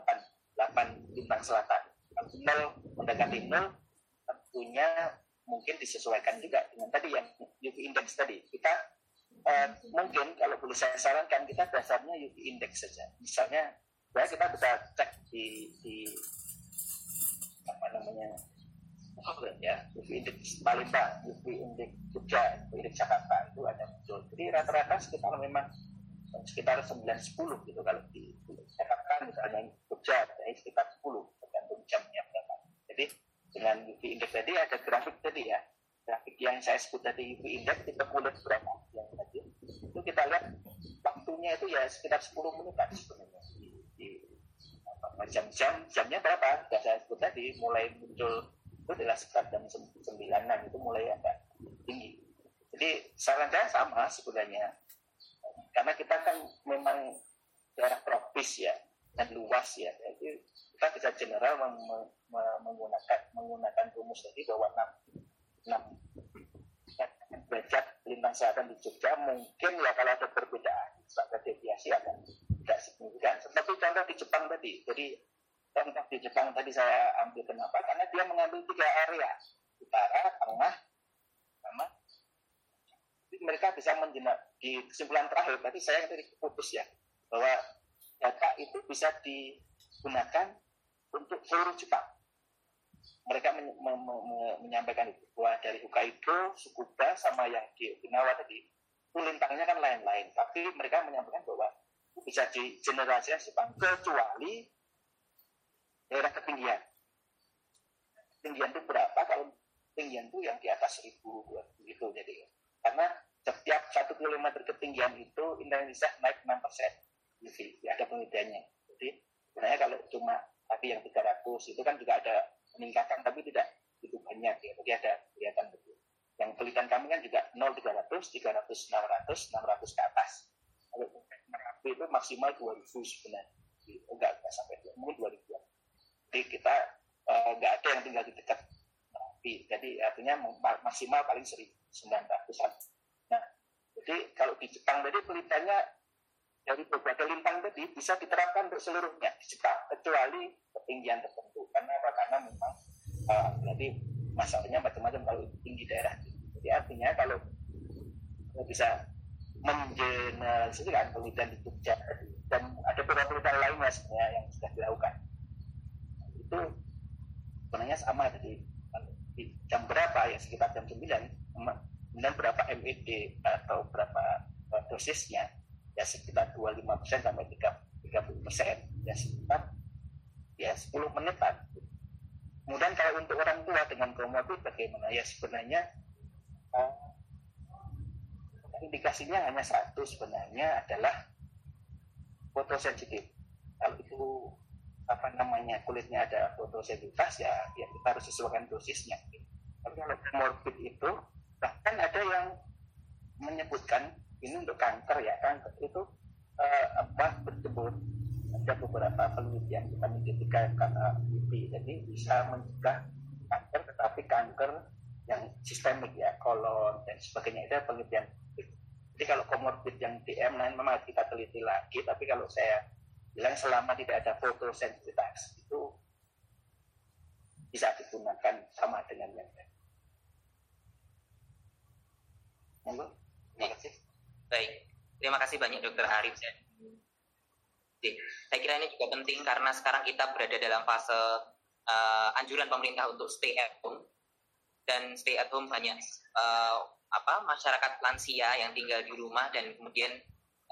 8 lintang selatan. Kalau nol mendekati nol, tentunya mungkin disesuaikan juga dengan tadi yang UV index tadi. Kita eh, mungkin kalau boleh saya sarankan kita dasarnya UV index saja. Misalnya, ya kita bisa cek di, di apa namanya ya UV index Palembang, UV index Jogja, UV index Jakarta itu ada muncul. Jadi rata-rata sekitar memang sekitar 9-10 gitu kalau di, Jakarta misalnya Jogja sekitar 10 tergantung jamnya berapa. Jadi dengan UV index tadi ada grafik tadi ya. Grafik yang saya sebut tadi UV index kita mulai berapa yang tadi. Itu kita lihat waktunya itu ya sekitar 10 menit sebenarnya. Di, di jam-jam jamnya berapa? Sudah saya sebut tadi mulai muncul itu adalah sekitar jam sembilanan itu mulai agak tinggi. Jadi saran saya sama sebenarnya karena kita kan memang daerah tropis ya dan luas ya. Jadi kita bisa general menggunakan menggunakan rumus tadi bahwa 6, 6 derajat lintang selatan di Jogja mungkin ya kalau ada perbedaan ada deviasi agak tidak signifikan. Seperti contoh di Jepang tadi. Jadi contoh di Jepang tadi saya ambil kenapa? Karena dia mengambil tiga area. Utara tengah sama mereka bisa menjenak di kesimpulan terakhir tadi saya tadi putus ya bahwa data itu bisa digunakan untuk seluruh Jepang. Mereka men men men menyampaikan itu bahwa dari Hokkaido, Tsukuba, sama yang di Okinawa tadi, lintangnya kan lain-lain. Tapi mereka menyampaikan bahwa bisa di generasi Jepang kecuali daerah ketinggian. Ketinggian itu berapa? Kalau ketinggian itu yang di atas 1000 gitu jadi karena setiap satu kilometer ketinggian itu Indonesia naik 6 persen. UV ya, ada penelitiannya. Jadi sebenarnya kalau cuma tapi yang 300 itu kan juga ada peningkatan tapi tidak itu banyak ya. Jadi ada kelihatan betul yang penelitian kami kan juga 0 300 300 600 600 ke atas. Kalau Merapi itu maksimal 2000 sebenarnya. Enggak, enggak sampai mungkin 2000 jadi kita eh, enggak ada yang tinggal di dekat Merapi jadi artinya maksimal paling 1900an nah jadi kalau di Jepang tadi penelitiannya dari berbagai lintang tadi bisa diterapkan untuk seluruhnya di Jepang kecuali ketinggian tertentu. Karena apa? Karena memang uh, berarti masalahnya macam-macam kalau tinggi daerah. Jadi artinya kalau bisa mengeneralisasikan penelitian di Jogja dan ada beberapa penelitian lainnya sebenarnya yang sudah dilakukan. Itu sebenarnya sama tadi. di jam berapa ya? Sekitar jam 9 kemudian berapa MED atau berapa dosisnya? Ya sekitar 25 persen sampai 30 persen. Ya sekitar ya 10 menitan. Kemudian kalau untuk orang tua dengan komorbid bagaimana? Ya sebenarnya uh, indikasinya hanya satu sebenarnya adalah fotosensitif. Kalau itu apa namanya kulitnya ada fotosensitivitas ya ya kita harus sesuaikan dosisnya tapi kalau komorbid itu bahkan ada yang menyebutkan ini untuk kanker ya kanker itu uh, apa berjemur ada beberapa penelitian kita ketika karena IP jadi bisa mencegah kanker tetapi kanker yang sistemik ya kolon dan sebagainya. Itu penelitian. Jadi kalau komorbid yang DM lain memang kita teliti lagi. Tapi kalau saya bilang selama tidak ada fotosensitivitas itu bisa digunakan sama dengan yang lain. Terima kasih. Baik, terima kasih banyak Dokter Arif. Saya kira ini juga penting karena sekarang kita berada dalam fase uh, anjuran pemerintah untuk stay at home dan stay at home banyak uh, apa masyarakat lansia yang tinggal di rumah dan kemudian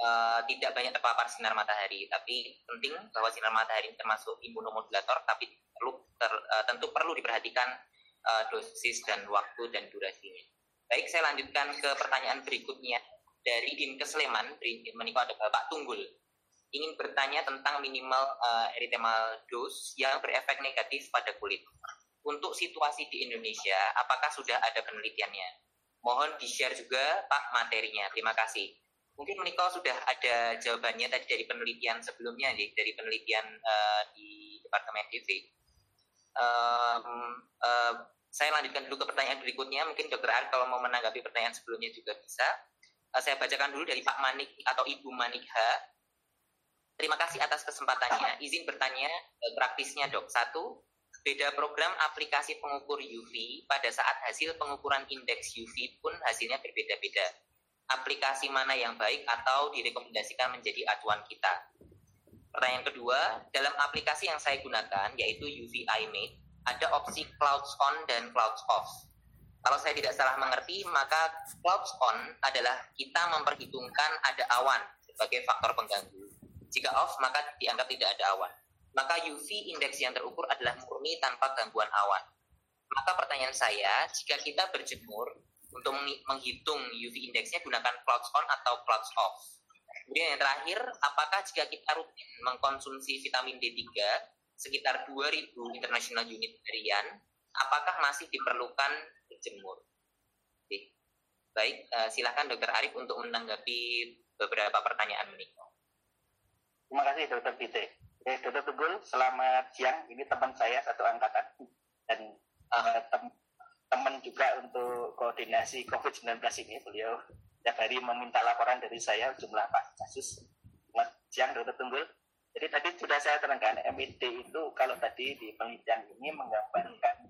uh, tidak banyak terpapar sinar matahari. Tapi penting bahwa sinar matahari termasuk imunomodulator, tapi perlu ter, uh, tentu perlu diperhatikan uh, dosis dan waktu dan durasinya. Baik, saya lanjutkan ke pertanyaan berikutnya dari Dinkes Sleman, menikah ada Bapak Tunggul, ingin bertanya tentang minimal uh, erythemal dose yang berefek negatif pada kulit. Untuk situasi di Indonesia, apakah sudah ada penelitiannya? Mohon di-share juga Pak materinya. Terima kasih. mungkin Meniko sudah ada jawabannya tadi dari penelitian sebelumnya dari penelitian uh, di Departemen DV. Um, uh, saya lanjutkan dulu ke pertanyaan berikutnya. Mungkin Dokter Arif kalau mau menanggapi pertanyaan sebelumnya juga bisa. Uh, saya bacakan dulu dari Pak Manik atau Ibu Manik H. Terima kasih atas kesempatannya. Izin bertanya uh, praktisnya dok. Satu, beda program aplikasi pengukur UV pada saat hasil pengukuran indeks UV pun hasilnya berbeda-beda aplikasi mana yang baik atau direkomendasikan menjadi acuan kita. Pertanyaan kedua, dalam aplikasi yang saya gunakan yaitu UV iMate, ada opsi clouds on dan clouds off. Kalau saya tidak salah mengerti, maka clouds on adalah kita memperhitungkan ada awan sebagai faktor pengganggu. Jika off, maka dianggap tidak ada awan. Maka UV indeks yang terukur adalah murni tanpa gangguan awan. Maka pertanyaan saya, jika kita berjemur, untuk menghitung UV indeksnya gunakan clouds on atau clouds off. Kemudian yang terakhir, apakah jika kita rutin mengkonsumsi vitamin D3 sekitar 2000 international unit harian, apakah masih diperlukan berjemur? Oke. Baik, uh, silakan Dokter Arif untuk menanggapi beberapa pertanyaan ini. Terima kasih Dokter Bite. Eh, Dokter Tugul, selamat siang. Ini teman saya satu angkatan dan uh, tem teman juga untuk koordinasi COVID-19 ini beliau setiap hari meminta laporan dari saya jumlah kasus selamat siang dokter Tunggul jadi tadi sudah saya terangkan MED itu kalau tadi di penelitian ini menggambarkan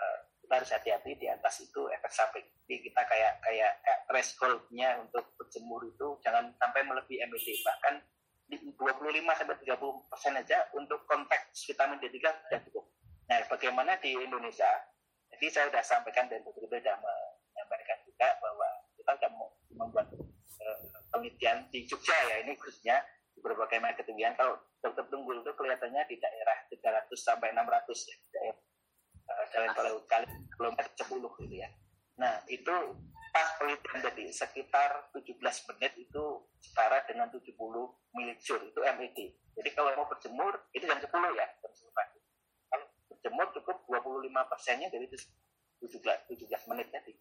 uh, kita harus hati-hati di atas itu efek samping. Jadi kita kayak kayak, kayak thresholdnya untuk berjemur itu jangan sampai melebihi MED bahkan di 25 sampai 30 persen aja untuk konteks vitamin D3 sudah cukup. Nah, bagaimana di Indonesia? Jadi saya sudah sampaikan dan betul sudah menyampaikan juga bahwa kita akan membuat uh, penelitian di Jogja ya ini khususnya berbagai macam ketinggian. Kalau dokter Tunggul itu kelihatannya di daerah 300 sampai 600 ya, daerah uh, jalan tol kali kilometer 10 gitu ya. Nah itu pas penelitian jadi sekitar 17 menit itu setara dengan 70 milijoule itu MED. Jadi kalau mau berjemur itu jam 10 ya, jam 10 pagi berjemur cukup 25 persennya dari 17, 17 menit tadi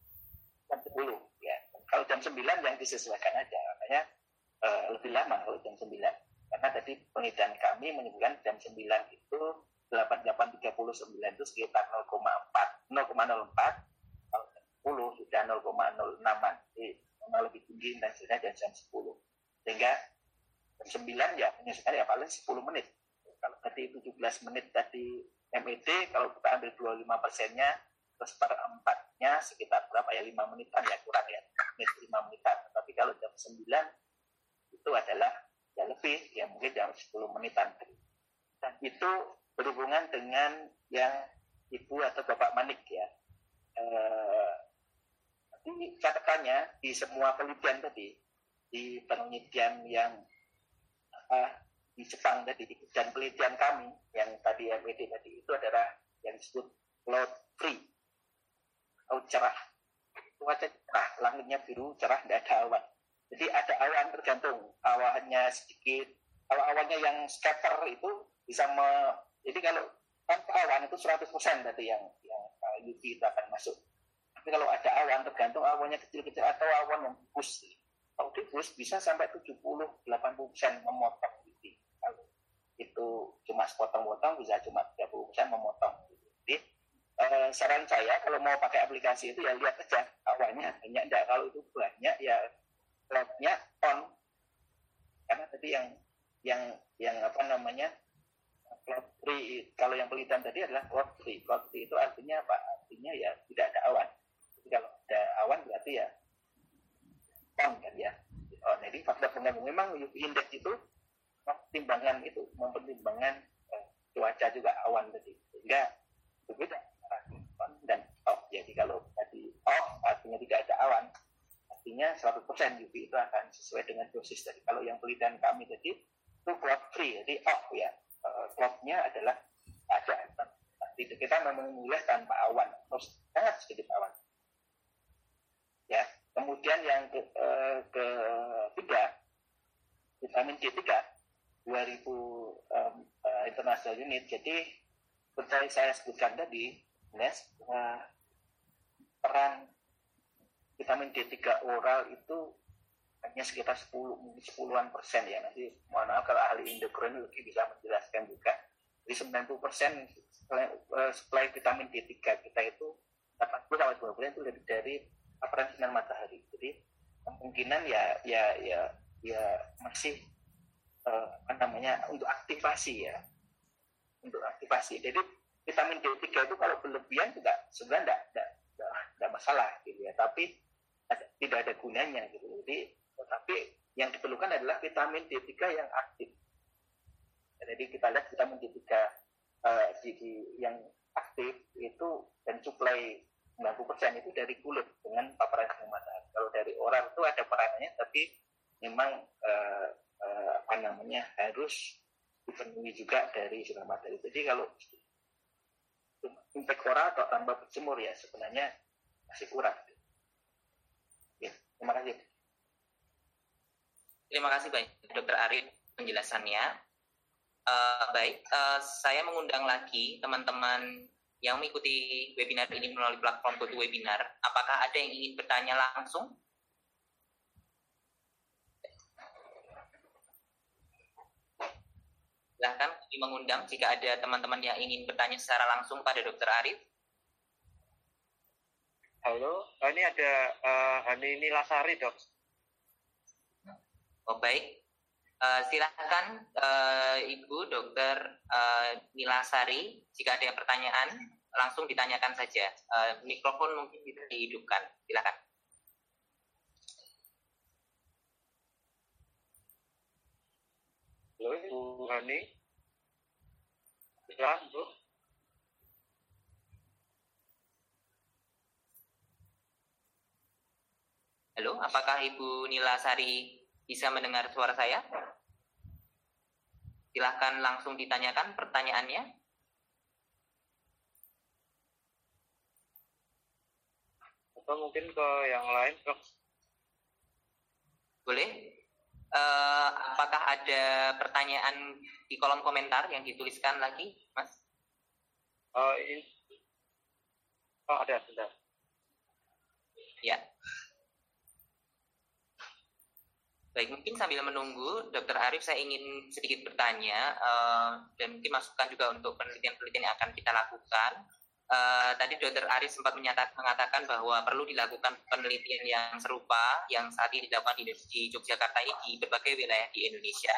jam 10 ya kalau jam 9 yang disesuaikan aja makanya uh, lebih lama kalau jam 9 karena tadi penelitian kami menyebutkan jam 9 itu 8839 itu sekitar 0,4 0,04 kalau jam 10 sudah 0,06 jadi memang lebih tinggi intensitasnya dari jam 10 sehingga jam 9 ya menyesuaikan ya paling 10 menit. Kalau tadi 17 menit tadi MED kalau kita ambil 25 persennya terus per empatnya sekitar berapa ya 5 menitan ya kurang ya menit 5 menitan tapi kalau jam 9 itu adalah ya lebih ya mungkin jam 10 menitan dan itu berhubungan dengan yang ibu atau bapak manik ya eh, tapi catatannya di semua penelitian tadi di penelitian yang apa, di Jepang tadi dan penelitian kami yang tadi MED tadi itu adalah yang disebut cloud free. Laut cerah. Cuaca cerah langitnya biru cerah tidak ada awan. Jadi ada awan tergantung awannya sedikit. Kalau awannya yang scatter itu bisa me, jadi kalau tanpa awan itu 100% tadi yang yang UV itu akan masuk tapi kalau ada awan tergantung awannya kecil-kecil atau awan yang difus kalau difus bisa sampai 70-80% memotong itu cuma sepotong-potong bisa cuma 30% memotong. Jadi eh, saran saya kalau mau pakai aplikasi itu ya lihat aja awalnya banyak enggak kalau itu banyak ya cloudnya on karena tadi yang yang yang apa namanya cloud free kalau yang penelitian tadi adalah cloud free cloud free itu artinya apa artinya ya tidak ada awan jadi kalau ada awan berarti ya on kan ya oh, jadi faktor pengganggu memang UV index itu mempertimbangkan itu mempertimbangkan uh, cuaca juga awan tadi sehingga berbeda on dan off jadi kalau tadi off artinya tidak ada awan artinya 100% UV itu akan sesuai dengan dosis tadi kalau yang penelitian kami tadi itu cloud free jadi off ya uh, cloudnya adalah ada itu kita memang mulai tanpa awan terus sangat sedikit awan ya kemudian yang ke, uh, ketiga vitamin D3 2000 um, uh, international unit. Jadi seperti saya sebutkan tadi, Nes, uh, peran vitamin D3 oral itu hanya sekitar 10 mungkin 10-an persen ya. Nanti mohon maaf kalau ahli endokrinologi bisa menjelaskan juga. Jadi 90 persen supply, supply vitamin D3 kita itu 80 sampai 20 itu lebih dari paparan sinar matahari. Jadi kemungkinan ya ya ya ya masih uh, apa namanya untuk aktivasi ya. Untuk aktivasi. Jadi vitamin D3 itu kalau berlebihan juga sebenarnya tidak tidak masalah gitu ya. Tapi tidak ada gunanya gitu jadi tetapi yang diperlukan adalah vitamin D3 yang aktif jadi kita lihat vitamin D3 uh, di, yang aktif itu dan suplai 90% itu dari kulit dengan paparan sinar matahari. Kalau dari orang itu ada peranannya, tapi memang uh, uh, apa namanya harus dipenuhi juga dari sinar matahari. Jadi kalau impact oral atau tambah berjemur ya sebenarnya masih kurang. Terima kasih. Terima kasih banyak Dokter Arif penjelasannya. Uh, baik, uh, saya mengundang lagi teman-teman yang mengikuti webinar ini melalui platform GoToWebinar. Apakah ada yang ingin bertanya langsung? Silahkan kami mengundang jika ada teman-teman yang ingin bertanya secara langsung pada Dokter Arif. Halo, ini ada uh, Hani Nilasari, dok. Oh baik, uh, silahkan uh, Ibu Dokter uh, Nilasari, jika ada pertanyaan langsung ditanyakan saja. Uh, mikrofon mungkin bisa dihidupkan, silakan. Halo, Ibu Hani. Silakan, Bu. Halo, apakah Ibu Nilasari bisa mendengar suara saya? Silahkan langsung ditanyakan pertanyaannya. Atau mungkin ke yang lain, dok. Boleh? Uh, apakah ada pertanyaan di kolom komentar yang dituliskan lagi, Mas? Uh, ini... Oh, ada, sudah. Ya. Baik, mungkin sambil menunggu, Dokter Arif, saya ingin sedikit bertanya uh, dan mungkin masukan juga untuk penelitian-penelitian yang akan kita lakukan. Uh, tadi Dokter Arif sempat menyatakan, mengatakan bahwa perlu dilakukan penelitian yang serupa yang saat ini dilakukan di, di Yogyakarta ini di berbagai wilayah di Indonesia.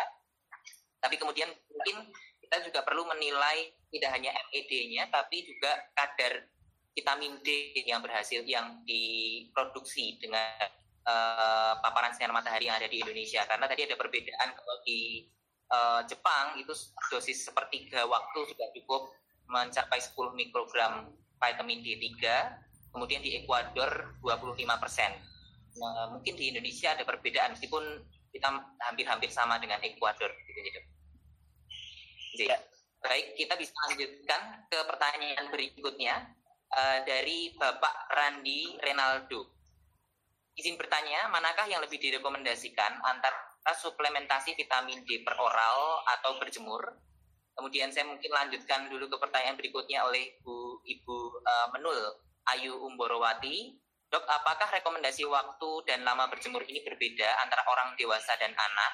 Tapi kemudian mungkin kita juga perlu menilai tidak hanya MED-nya, tapi juga kadar vitamin D yang berhasil yang diproduksi dengan uh, paparan sinar matahari yang ada di Indonesia karena tadi ada perbedaan kalau di uh, Jepang itu dosis sepertiga waktu sudah cukup mencapai 10 mikrogram vitamin D3 kemudian di Ekuador 25 persen nah, mungkin di Indonesia ada perbedaan meskipun kita hampir-hampir sama dengan Ekuador gitu, gitu. Ya. Baik, kita bisa lanjutkan ke pertanyaan berikutnya uh, dari Bapak Randi Renaldo izin bertanya, manakah yang lebih direkomendasikan antara suplementasi vitamin D per oral atau berjemur? Kemudian saya mungkin lanjutkan dulu ke pertanyaan berikutnya oleh Bu Ibu uh, Menul Ayu Umborowati. Dok, apakah rekomendasi waktu dan lama berjemur ini berbeda antara orang dewasa dan anak?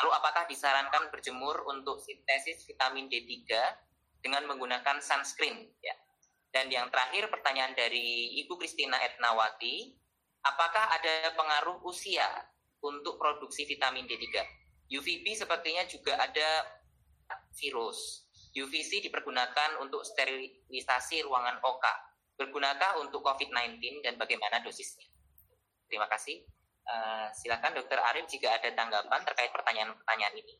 Lalu apakah disarankan berjemur untuk sintesis vitamin D3 dengan menggunakan sunscreen? Ya. Dan yang terakhir pertanyaan dari Ibu Kristina Etnawati, apakah ada pengaruh usia untuk produksi vitamin D3? UVB sepertinya juga ada virus. UVC dipergunakan untuk sterilisasi ruangan OK. Bergunakah untuk COVID-19 dan bagaimana dosisnya? Terima kasih. Uh, silakan Dokter Arif jika ada tanggapan terkait pertanyaan-pertanyaan ini.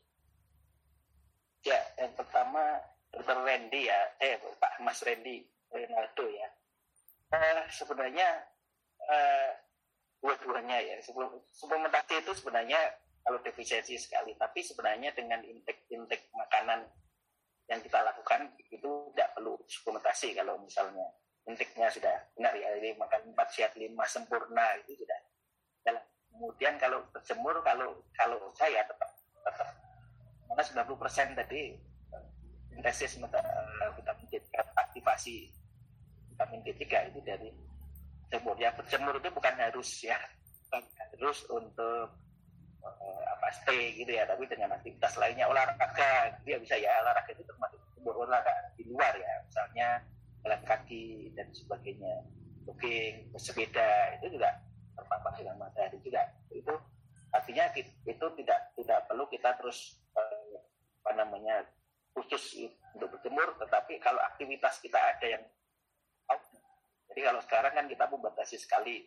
Ya, yang pertama Dokter Randy ya, eh Pak Mas Randy Ronaldo ya. Uh, sebenarnya uh, dua-duanya ya. Suplementasi itu sebenarnya kalau defisiensi sekali. Tapi sebenarnya dengan intake intake makanan yang kita lakukan itu tidak perlu suplementasi kalau misalnya intake-nya sudah benar ya. Jadi makan empat sehat lima sempurna itu sudah. Kemudian kalau berjemur kalau kalau saya tetap tetap. Karena 90 persen tadi sintesis vitamin D aktivasi vitamin D3 itu dari berjemur. Ya berjemur itu bukan harus ya. Bukan harus untuk uh, apa stay gitu ya tapi dengan aktivitas lainnya olahraga. Dia bisa ya olahraga itu termasuk olahraga di luar ya. Misalnya jalan kaki dan sebagainya. Jogging bersepeda itu juga terpapar dengan matahari juga. Itu artinya itu tidak tidak perlu kita terus uh, apa namanya khusus untuk berjemur. Tetapi kalau aktivitas kita ada yang jadi kalau sekarang kan kita membatasi sekali.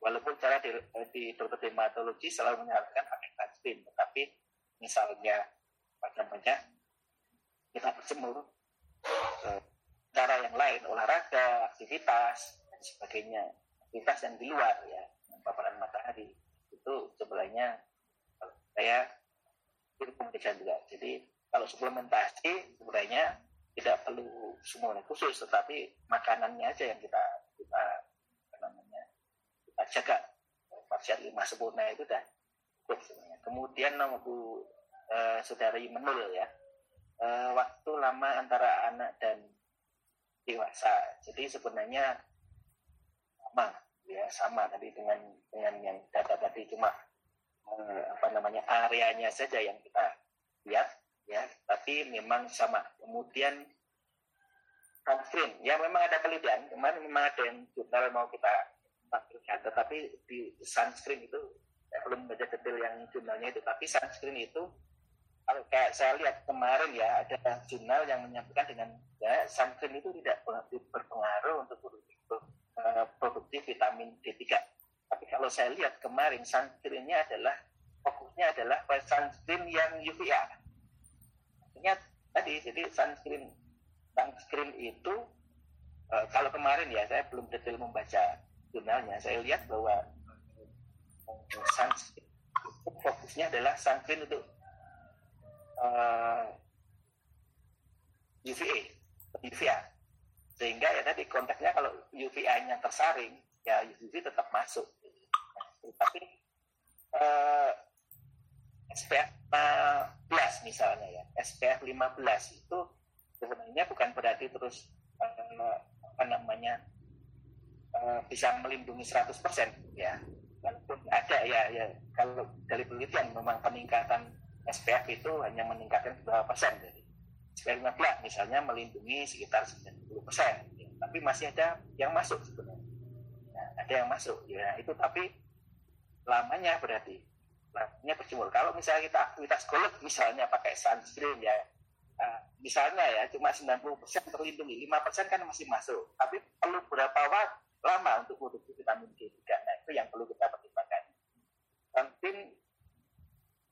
Walaupun cara di, di dermatologi selalu menyarankan pakai sunscreen tetapi misalnya apa namanya kita berjemur eh, cara yang lain olahraga aktivitas dan sebagainya. Aktivitas yang di luar ya paparan matahari. Itu sebenarnya saya rekomendasikan juga. Jadi kalau suplementasi sebenarnya tidak perlu semuanya khusus tetapi makanannya aja yang kita kita namanya kita jaga. Pasien lima sempurna itu dah kemudian nomor bu eh, saudari menul ya. Eh, waktu lama antara anak dan dewasa. Jadi sebenarnya sama ya sama tadi dengan dengan yang data tadi. Cuma eh, apa namanya areanya saja yang kita lihat ya. Tapi memang sama. Kemudian sunscreen ya memang ada penelitian kemarin memang ada yang jurnal mau kita tampilkan tetapi di sunscreen itu saya belum baca detail yang jurnalnya itu. Tapi sunscreen itu kalau kayak saya lihat kemarin ya ada jurnal yang menyampaikan dengan ya sunscreen itu tidak berpengaruh untuk produktif, produktif vitamin D3 tapi kalau saya lihat kemarin sunscreennya adalah fokusnya adalah sunscreen yang UVA ingat tadi jadi sunscreen sunscreen itu uh, kalau kemarin ya saya belum detail membaca jurnalnya saya lihat bahwa uh, sunscreen fokusnya adalah sunscreen untuk uh, UVA UVA sehingga ya tadi konteksnya kalau UVA-nya tersaring ya UV tetap masuk. Nah, tapi uh, SPF 15 misalnya ya. SPF 15 itu sebenarnya bukan berarti terus uh, apa namanya uh, bisa melindungi 100% ya. Walaupun ada ya ya. Kalau dari penelitian memang peningkatan SPF itu hanya meningkatkan beberapa persen. Jadi SPF 15 misalnya melindungi sekitar 90 persen ya. tapi masih ada yang masuk sebenarnya. Nah, ada yang masuk ya. Itu tapi lamanya berarti Nah, berjemur. Kalau misalnya kita aktivitas golf, misalnya pakai sunscreen ya, uh, misalnya ya cuma 90% terlindungi, 5% kan masih masuk. Tapi perlu berapa waktu lama untuk produksi vitamin D3. Nah, itu yang perlu kita pertimbangkan. Mungkin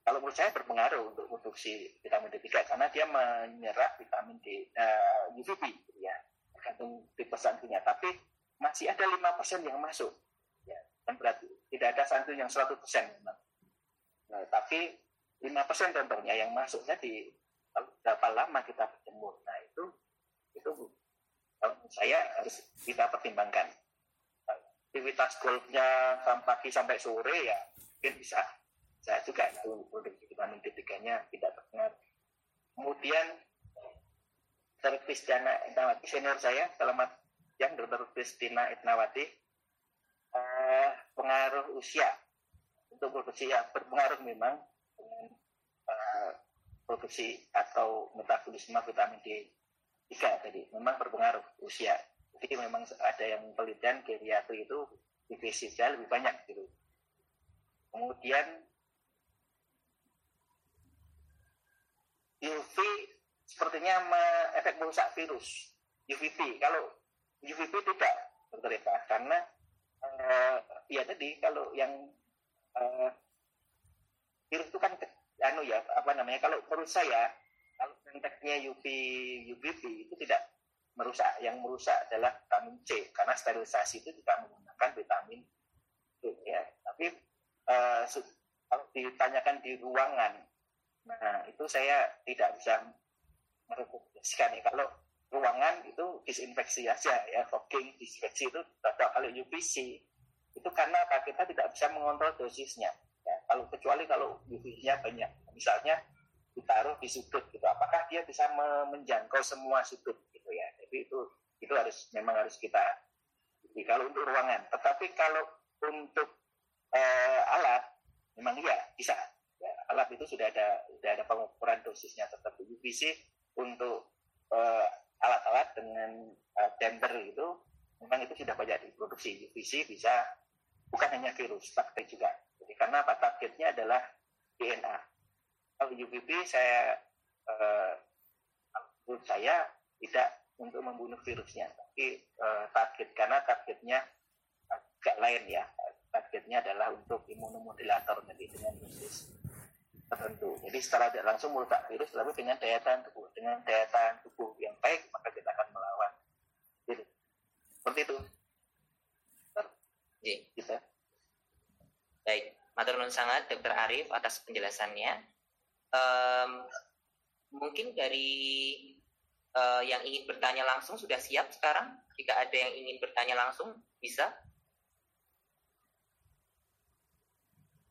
kalau menurut saya berpengaruh untuk produksi vitamin D3 karena dia menyerap vitamin D uh, eh, UVB gitu ya, tergantung tipe santunya. Tapi masih ada 5% yang masuk. Ya, kan berarti tidak ada santu yang 100% memang Nah, tapi 5% contohnya yang masuknya di berapa lama kita berjemur. Nah, itu itu saya harus kita pertimbangkan. Aktivitas golfnya sampai pagi sampai sore ya mungkin bisa saya juga itu produksi vitamin D3-nya tidak terpengaruh. Kemudian Dr. Kristiana Etnawati senior saya, selamat yang Dr. Kristina Etnawati, eh, pengaruh usia untuk produksi ya berpengaruh memang dengan uh, produksi atau metabolisme vitamin D3 tadi memang berpengaruh usia. Jadi memang ada yang penelitian geriatri itu divisinya lebih banyak gitu. Kemudian UV sepertinya efek merusak virus UVB. Kalau UVB tidak dokter karena uh, ya tadi kalau yang uh, virus itu kan anu ya apa namanya kalau menurut saya kalau konteksnya UV UVB itu tidak merusak yang merusak adalah vitamin C karena sterilisasi itu juga menggunakan vitamin C ya. Tapi uh, kalau ditanyakan di ruangan nah itu saya tidak bisa merekomendasikan ya kalau ruangan itu disinfeksi aja ya fogging disinfeksi itu kalau UVC itu karena kita tidak bisa mengontrol dosisnya. Ya, kalau kecuali kalau UV-nya banyak, misalnya ditaruh di sudut gitu, apakah dia bisa menjangkau semua sudut gitu ya? Jadi itu itu harus memang harus kita jadi kalau untuk ruangan. Tetapi kalau untuk uh, alat, memang iya bisa ya, alat itu sudah ada sudah ada pengukuran dosisnya tertentu UVC untuk uh, alat-alat dengan uh, damper itu memang itu sudah banyak diproduksi UVC bisa bukan hanya virus bakteri juga jadi karena apa targetnya adalah DNA kalau UVB saya menurut saya tidak untuk membunuh virusnya tapi uh, target karena targetnya agak lain ya targetnya adalah untuk imunomodulator jadi dengan dosis tertentu. Jadi secara tidak langsung merusak virus, tapi dengan daya tahan tubuh, dengan daya tahan tubuh yang baik maka kita akan melawan. Jadi seperti itu. Jadi, Kita. Baik, matur nuwun sangat Dr. Arif atas penjelasannya. Um, mungkin dari uh, yang ingin bertanya langsung sudah siap sekarang. Jika ada yang ingin bertanya langsung, bisa.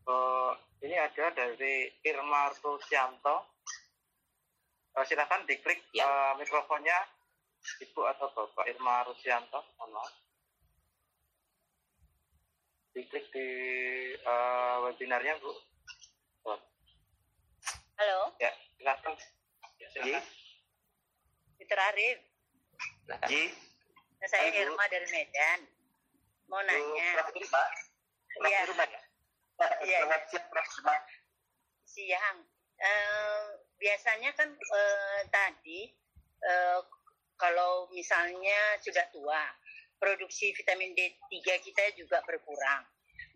Uh, ini ada dari Irma Rusianto. Uh, silakan diklik ya. uh, mikrofonnya Ibu atau Bapak Irma Rusianto. Mohon Diklik di uh, webinarnya, Bu. Oh. Halo. Ya, silakan. Ya, silakan. Mitra Arif. Ji. Saya Hai, Irma dari Medan. Mau nanya. Bu, Pak. Iya. Ya? Iya. siang, Siang. Uh, biasanya kan uh, tadi uh, kalau misalnya sudah tua, produksi vitamin D3 kita juga berkurang.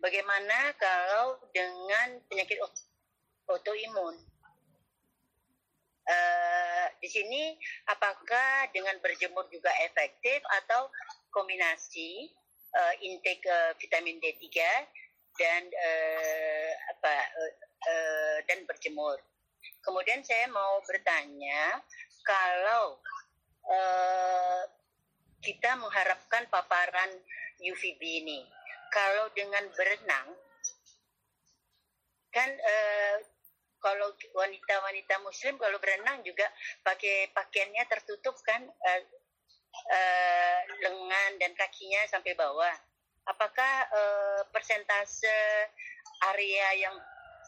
Bagaimana kalau dengan penyakit autoimun? Uh, di sini apakah dengan berjemur juga efektif atau kombinasi uh, intake uh, vitamin D3 dan uh, apa uh, uh, dan berjemur. Kemudian saya mau bertanya kalau uh, kita mengharapkan paparan UVB ini, kalau dengan berenang kan uh, kalau wanita-wanita muslim kalau berenang juga pakai pakaiannya tertutup kan uh, uh, lengan dan kakinya sampai bawah apakah uh, persentase area yang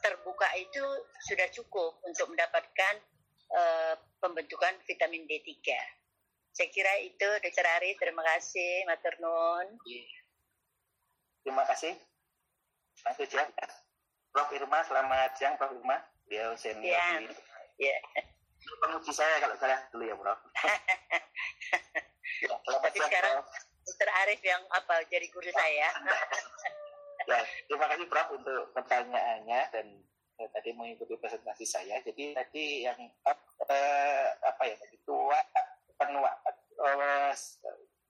terbuka itu sudah cukup untuk mendapatkan uh, pembentukan vitamin D3. Saya kira itu Dr. Ari, terima kasih, Matur Nun. Terima kasih. Lanjut ya. Prof Irma, selamat siang Prof Irma. Dia senior ya. Ya. Penguji saya kalau saya dulu ya Prof. ya, selamat siang Prof. Dr. Arif yang apa jadi guru saya. ya, terima kasih Prof untuk pertanyaannya dan eh, tadi mengikuti presentasi saya. Jadi tadi yang eh, apa ya tadi tua penua eh,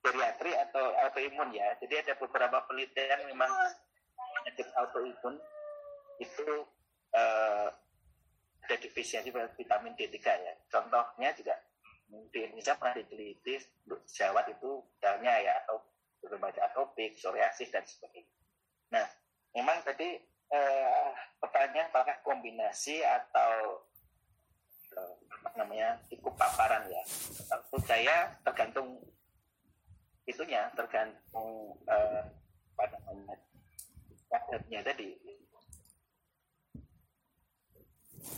geriatri atau autoimun ya. Jadi ada beberapa penelitian memang penyakit autoimun itu eh, ada defisiensi vitamin D3 ya. Contohnya juga di Indonesia pernah diteliti jawat itu misalnya ya atau berbagai atopik, psoriasis dan sebagainya. Nah, memang tadi eh, pertanyaan apakah kombinasi atau namanya cukup paparan ya? Menurut saya tergantung itunya, tergantung eh, apa namanya padatnya tadi.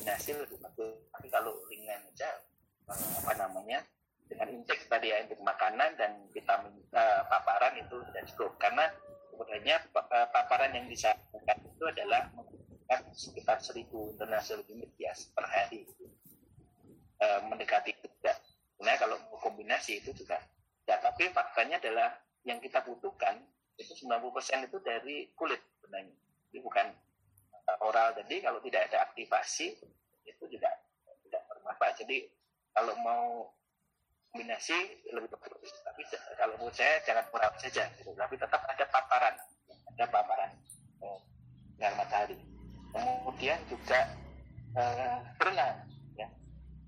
Bagus, tapi kalau ringan aja apa namanya dengan intake tadi ya intake makanan dan vitamin uh, paparan itu tidak cukup karena sebenarnya paparan yang disarankan itu adalah sekitar 1000 international unit ya per hari uh, mendekati itu tidak nah kalau kombinasi itu juga ya tapi faktanya adalah yang kita butuhkan itu 90% itu dari kulit sebenarnya. Itu bukan oral. Jadi kalau tidak ada aktivasi itu juga tidak bermanfaat. Jadi kalau mau kombinasi lebih bagus. Tapi kalau menurut saya jangan kurang saja gitu. tapi tetap ada paparan. Ada paparan. Sinar matahari. Kemudian juga eh, berenang. oh,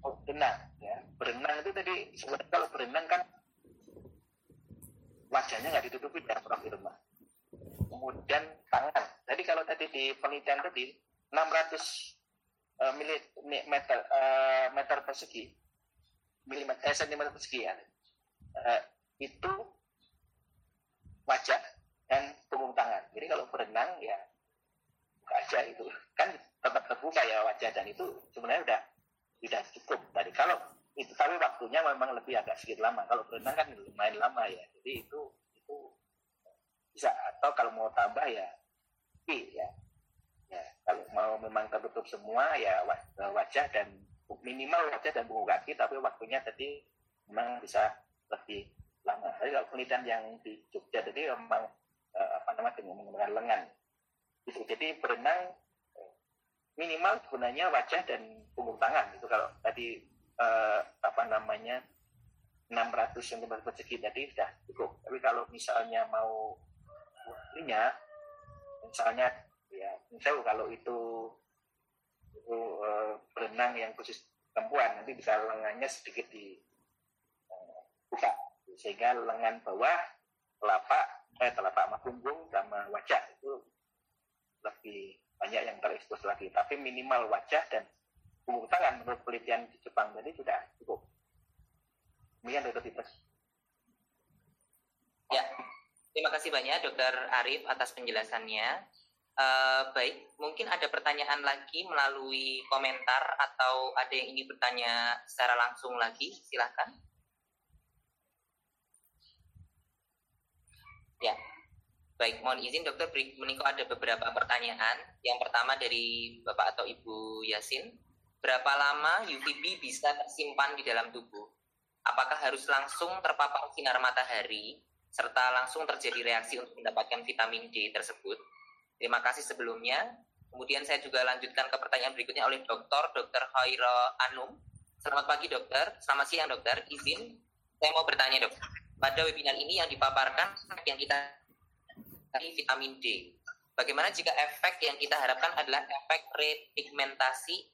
berenang ya. Berenang itu tadi sebenarnya kalau berenang kan wajahnya nggak ditutupi ya Prof Irma kemudian tangan. Tadi kalau tadi di penelitian tadi 600 uh, milimeter uh, meter persegi. Milimeter eh, sentimeter sekian uh, itu wajah dan punggung tangan. Jadi kalau berenang ya aja itu. Kan tetap terbuka ya wajah. Dan itu sebenarnya udah sudah cukup tadi. Kalau itu tapi waktunya memang lebih agak sedikit lama. Kalau berenang kan lumayan lama ya. Jadi itu itu bisa. Atau kalau mau tambah ya ya ya kalau mau memang tertutup semua ya wajah dan minimal wajah dan buku kaki tapi waktunya tadi memang bisa lebih lama. Tapi kalau penelitian yang di Jogja jadi memang eh, apa namanya dengan menggunakan lengan. Itu jadi berenang minimal gunanya wajah dan punggung tangan itu kalau tadi eh, apa namanya 600 cm persegi tadi sudah cukup. Tapi kalau misalnya mau ininya, misalnya ya misalnya kalau itu itu eh, berenang yang khusus perempuan nanti bisa lengannya sedikit di eh, sehingga lengan bawah telapak eh telapak sama punggung sama wajah itu lebih banyak yang terekspos lagi tapi minimal wajah dan punggung tangan menurut penelitian di Jepang jadi sudah cukup. Demikian dokter Titus. Ya, terima kasih banyak dokter Arif atas penjelasannya. Uh, baik, mungkin ada pertanyaan lagi melalui komentar atau ada yang ingin bertanya secara langsung lagi, silahkan. Ya, baik, mohon izin dokter Meniko ada beberapa pertanyaan. Yang pertama dari Bapak atau Ibu Yasin Berapa lama UVB bisa tersimpan di dalam tubuh? Apakah harus langsung terpapar sinar matahari serta langsung terjadi reaksi untuk mendapatkan vitamin D tersebut? Terima kasih sebelumnya. Kemudian saya juga lanjutkan ke pertanyaan berikutnya oleh Dr. Dr. Khaira Anum. Selamat pagi dokter, selamat siang dokter. Izin, saya mau bertanya dok. Pada webinar ini yang dipaparkan yang kita vitamin D. Bagaimana jika efek yang kita harapkan adalah efek repigmentasi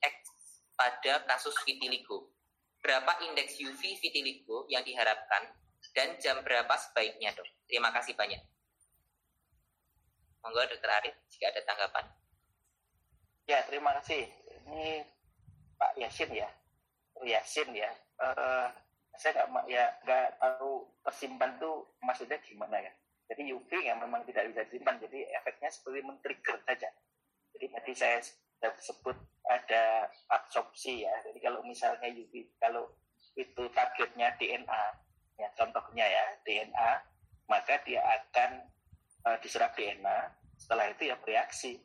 pada kasus vitiligo. Berapa indeks UV vitiligo yang diharapkan dan jam berapa sebaiknya dok? Terima kasih banyak. Monggo dokter Arif jika ada tanggapan. Ya terima kasih. Ini Pak Yasin ya, Yasin ya. Uh, saya nggak ya nggak tahu tersimpan tuh maksudnya gimana ya. Jadi UV yang memang tidak bisa disimpan, jadi efeknya seperti men-trigger saja. Jadi tadi saya saya sebut ada absorpsi ya. Jadi kalau misalnya UV, kalau itu targetnya DNA, ya contohnya ya DNA, maka dia akan uh, diserap DNA. Setelah itu ya bereaksi.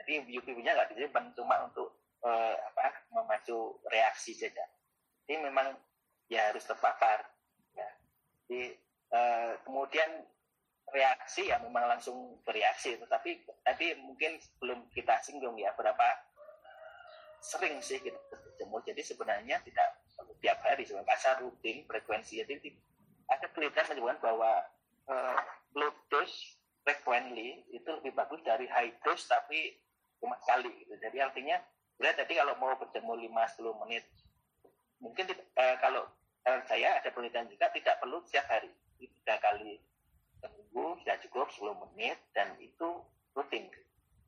Jadi UV-nya nggak disimpan cuma untuk uh, apa memacu reaksi saja. Jadi memang ya harus terpapar. Ya. Jadi uh, kemudian reaksi ya memang langsung bereaksi tetapi tadi mungkin belum kita singgung ya berapa sering sih kita berjemur jadi sebenarnya tidak tiap hari sebenarnya pasar rutin frekuensi jadi ada penelitian menyebutkan bahwa uh, low dose frequently itu lebih bagus dari high dose tapi cuma sekali gitu. jadi artinya berat tadi kalau mau berjemur 5-10 menit mungkin uh, kalau uh, saya ada penelitian juga tidak perlu setiap hari tiga kali seminggu sudah cukup 10 menit dan itu rutin.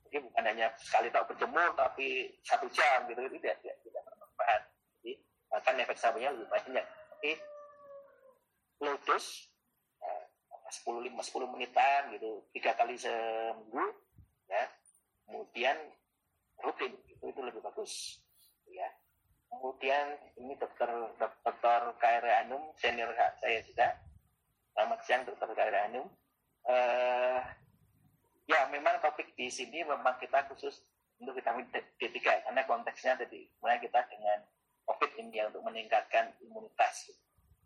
Jadi bukan hanya sekali tak berjemur tapi satu jam gitu itu tidak tidak, tidak bermanfaat. Jadi bahkan efek sampingnya lebih banyak. Tapi eh, sepuluh lima sepuluh menitan gitu tiga kali seminggu ya kemudian rutin itu itu lebih bagus ya kemudian ini dokter dokter KR Anum senior saya juga selamat siang dokter KR Anum uh, ya memang topik di sini memang kita khusus untuk vitamin D3 karena konteksnya tadi mulai kita dengan COVID ini ya untuk meningkatkan imunitas.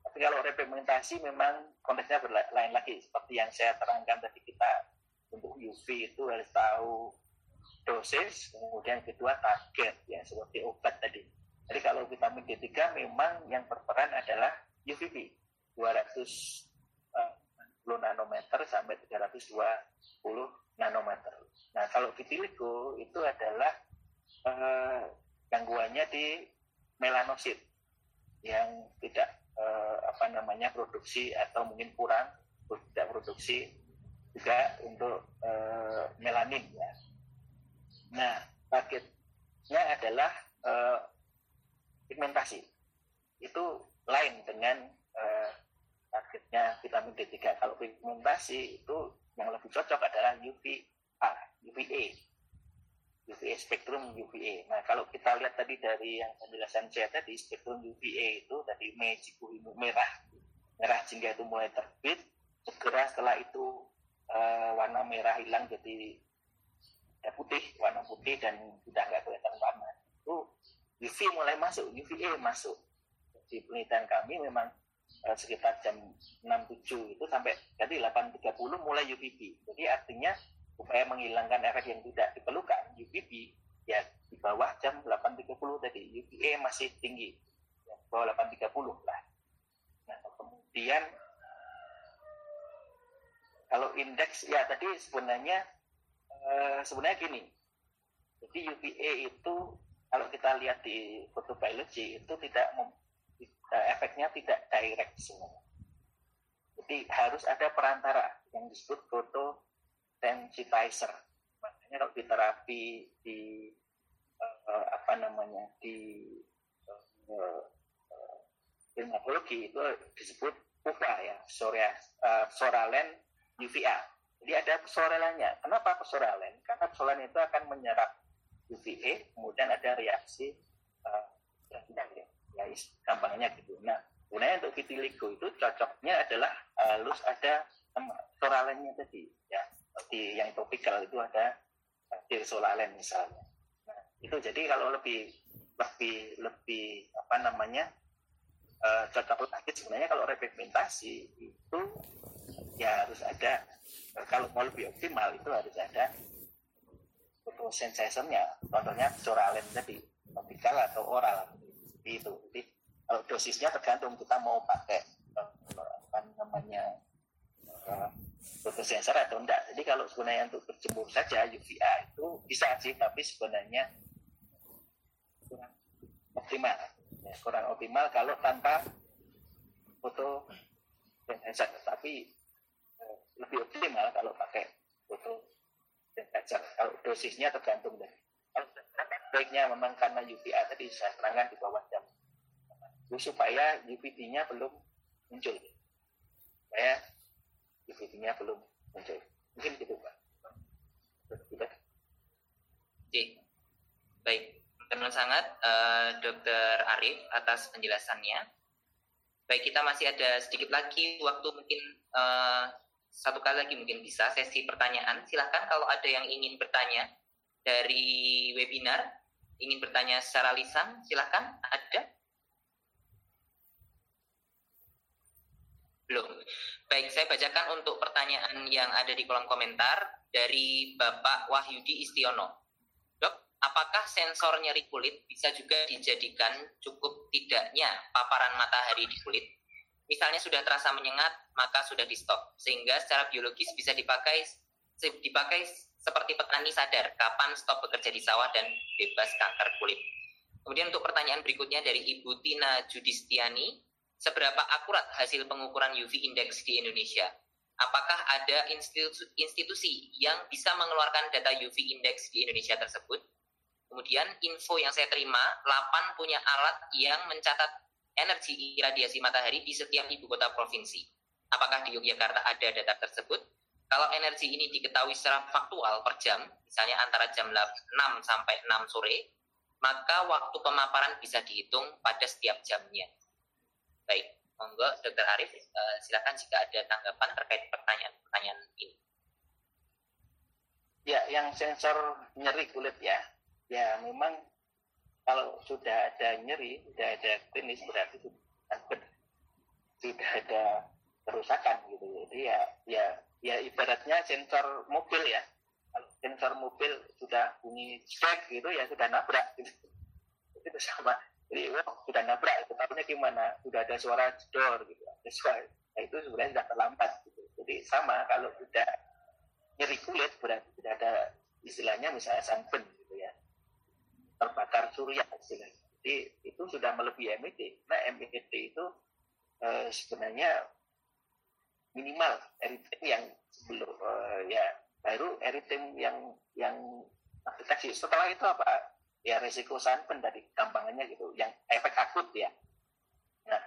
Tapi kalau repigmentasi memang konteksnya lain lagi seperti yang saya terangkan tadi kita untuk UV itu harus tahu dosis, kemudian kedua target ya seperti obat tadi. Jadi kalau vitamin D3 memang yang berperan adalah UVB 200 120 nanometer. Nah, kalau vitiligo itu adalah eh, gangguannya di melanosit yang tidak eh, apa namanya produksi atau mungkin kurang tidak produksi juga penjelasan saya tadi spektrum UVA itu tadi Mejiku merah. Merah jingga itu mulai terbit segera setelah itu uh, warna merah hilang jadi ya putih warna putih dan sudah nggak kelihatan warna. Itu UV mulai masuk UVA masuk. Di penelitian kami memang uh, sekitar jam 6.7 itu sampai jadi 8.30 mulai UVB jadi artinya supaya menghilangkan efek yang tidak diperlukan UVB ya di bawah jam 8.30 tadi UVA masih tinggi ya, bawah 8.30 lah nah kemudian indeks ya tadi sebenarnya eh, sebenarnya gini jadi UVA itu kalau kita lihat di fotobiologi itu tidak efeknya tidak direct semua jadi harus ada perantara yang disebut foto sensitizer. Makanya kalau di terapi di uh, apa namanya di uh, uh, itu disebut UVA ya, soria, uh, soralen UVA. Jadi ada psoralen-nya. Kenapa psoralen? Karena psoralen itu akan menyerap UVA, kemudian ada reaksi uh, ya, ya, ya gampangnya gitu. Nah, kemudian untuk vitiligo itu cocoknya adalah halus ada psoralennya tadi ya di yang topikal itu ada dirsolalen misalnya. Nah, itu jadi kalau lebih lebih lebih apa namanya uh, cocok lagi sebenarnya kalau repigmentasi itu ya harus ada kalau mau lebih optimal itu harus ada photosensitizer-nya contohnya soralen tadi topikal atau oral itu jadi kalau dosisnya tergantung kita mau pakai apa namanya uh, sensor atau enggak. Jadi kalau sebenarnya untuk berjemur saja UVA itu bisa sih, tapi sebenarnya kurang optimal. Ya, kurang optimal kalau tanpa foto sensor. Tapi eh, lebih optimal kalau pakai foto sensor. Kalau dosisnya tergantung dari kalau baiknya memang karena UVA tadi saya terangkan di bawah jam supaya UVB-nya belum muncul. Supaya UVB-nya belum muncul. Mungkin gitu Pak. Sudah. Oke. Baik. Teman sangat uh, eh, Dr. Arif atas penjelasannya. Baik, kita masih ada sedikit lagi waktu mungkin uh, satu kali lagi mungkin bisa sesi pertanyaan. Silahkan kalau ada yang ingin bertanya dari webinar, ingin bertanya secara lisan, silahkan ada. Belum. Baik, saya bacakan untuk pertanyaan yang ada di kolom komentar dari Bapak Wahyudi Istiono. Dok, apakah sensor nyeri kulit bisa juga dijadikan cukup tidaknya paparan matahari di kulit? Misalnya sudah terasa menyengat, maka sudah di stop. Sehingga secara biologis bisa dipakai dipakai seperti petani sadar kapan stop bekerja di sawah dan bebas kanker kulit. Kemudian untuk pertanyaan berikutnya dari Ibu Tina Judistiani, seberapa akurat hasil pengukuran UV index di Indonesia? Apakah ada institusi, institusi yang bisa mengeluarkan data UV index di Indonesia tersebut? Kemudian info yang saya terima, 8 punya alat yang mencatat energi iradiasi matahari di setiap ibu kota provinsi. Apakah di Yogyakarta ada data tersebut? Kalau energi ini diketahui secara faktual per jam, misalnya antara jam 6 sampai 6 sore, maka waktu pemaparan bisa dihitung pada setiap jamnya. Baik, monggo Dr. Arif, uh, silakan jika ada tanggapan terkait pertanyaan-pertanyaan ini. Ya, yang sensor nyeri kulit ya, ya memang kalau sudah ada nyeri, sudah ada klinis berarti sudah ada kerusakan gitu. Jadi ya, ya, ya ibaratnya sensor mobil ya. Kalau sensor mobil sudah bunyi cek gitu ya sudah nabrak gitu. Itu sama jadi wah sudah nabrak itu tahunya gimana sudah ada suara jedor gitu ada suara nah, itu sebenarnya sudah terlambat gitu jadi sama kalau sudah nyeri kulit berarti tidak ada istilahnya misalnya ya terbakar surya jadi itu sudah melebihi MED nah MED itu eh, sebenarnya minimal eritem yang sebelum eh, ya baru eritem yang yang deteksi setelah itu apa? Ya resiko sunburn tadi gampangannya gitu yang efek akut ya. Nah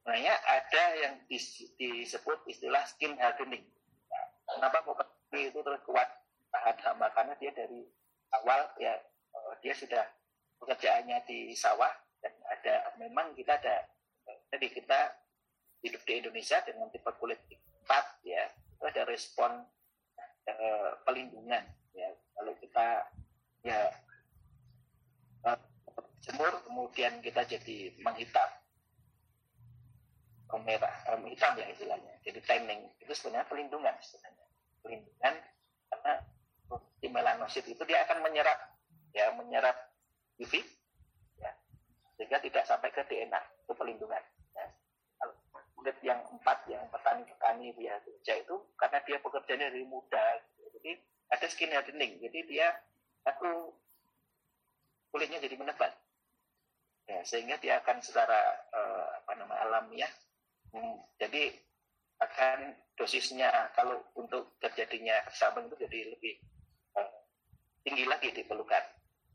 sebenarnya ada yang disebut istilah skin hardening. Nah, kenapa kok itu terus kuat? Tahan hama karena dia dari awal ya dia sudah pekerjaannya di sawah dan ada memang kita ada jadi kita hidup di Indonesia dengan tipe kulit empat ya itu ada respon uh, pelindungan ya. Kalau kita ya uh, jemur kemudian kita jadi menghitam. Merah um, hitam ya istilahnya. Jadi tanning itu sebenarnya pelindungan sebenarnya. Pelindungan karena di melanosit itu dia akan menyerap ya menyerap UV ya sehingga tidak sampai ke DNA itu pelindungan ya. kulit yang empat yang petani-petani dia kerja itu karena dia bekerjanya dari muda gitu. jadi ada skin hardening jadi dia aku kulitnya jadi menebal ya sehingga dia akan secara uh, apa nama alamiah Hmm, jadi akan dosisnya kalau untuk terjadinya kesabaran itu jadi lebih uh, tinggi lagi diperlukan.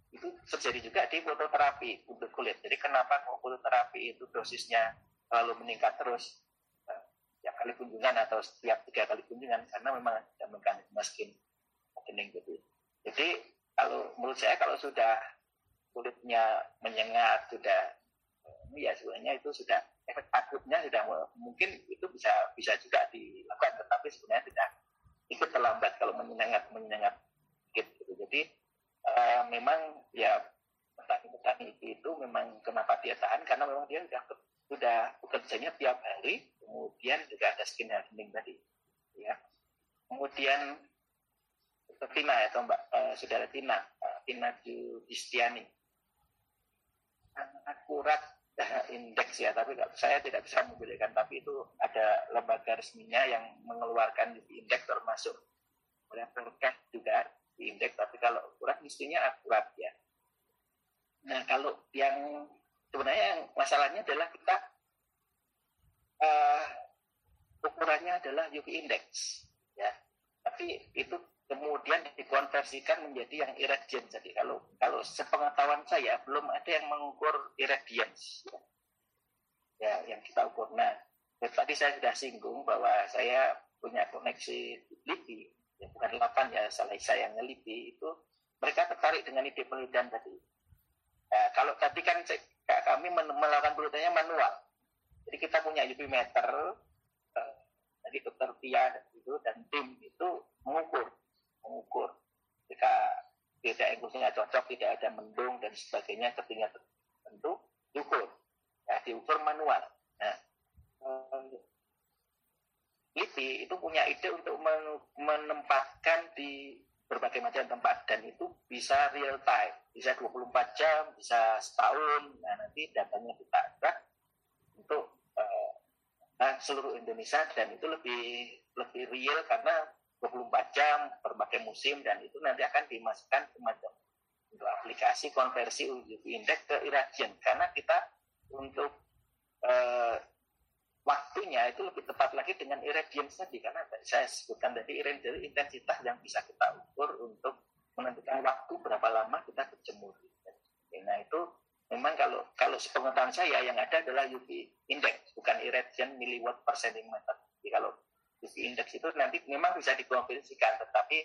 Itu terjadi juga di fototerapi untuk kulit. Jadi kenapa fototerapi itu dosisnya lalu meningkat terus ya kali kunjungan atau setiap tiga kali kunjungan karena memang ada mekanisme skin opening gitu. Jadi kalau menurut saya kalau sudah kulitnya menyengat sudah uh, ya sebenarnya itu sudah efek takutnya sudah mungkin itu bisa bisa juga dilakukan tetapi sebenarnya tidak ikut terlambat kalau menyengat menyengat gitu jadi uh, memang ya petani-petani itu memang kenapa dia tahan karena memang dia sudah sudah bekerjanya tiap hari kemudian juga ada skin hardening tadi ya kemudian Tina ya atau Mbak uh, Saudara Tina uh, Tina Judistiani akurat indeks ya, tapi saya tidak bisa membedakan. Tapi itu ada lembaga resminya yang mengeluarkan indeks termasuk oleh juga di indeks. Tapi kalau ukuran mestinya akurat ya. Nah kalau yang sebenarnya yang masalahnya adalah kita uh, ukurannya adalah UV index ya. Tapi itu kemudian dikonversikan menjadi yang irradiance. Jadi kalau kalau sepengetahuan saya belum ada yang mengukur irradiance. Ya, yang kita ukur. Nah, tadi saya sudah singgung bahwa saya punya koneksi LIPI, ya bukan 8 ya, salah saya yang LIPI itu mereka tertarik dengan ide penelitian tadi. Nah, kalau tadi kan kami melakukan penelitiannya manual. Jadi kita punya UV meter, eh, tadi dokter Tia itu dan tim itu mengukur mengukur jika tidak engkusnya cocok, tidak ada mendung dan sebagainya ketinggian tertentu, diukur. Ya, diukur manual. Nah, LIPI itu punya ide untuk menempatkan di berbagai macam tempat dan itu bisa real time, bisa 24 jam, bisa setahun. Nah, nanti datanya kita angkat untuk uh, seluruh Indonesia dan itu lebih lebih real karena 24 jam berbagai musim dan itu nanti akan dimasukkan ke macam untuk aplikasi konversi UV index ke irradian karena kita untuk uh, waktunya itu lebih tepat lagi dengan irradiance tadi karena saya sebutkan tadi irradiance intensitas yang bisa kita ukur untuk menentukan waktu berapa lama kita berjemur. Nah itu memang kalau kalau sepengetahuan saya yang ada adalah UV index bukan irradiance milliwatt per centimeter. Jadi kalau UV index itu nanti memang bisa dikonversikan, tetapi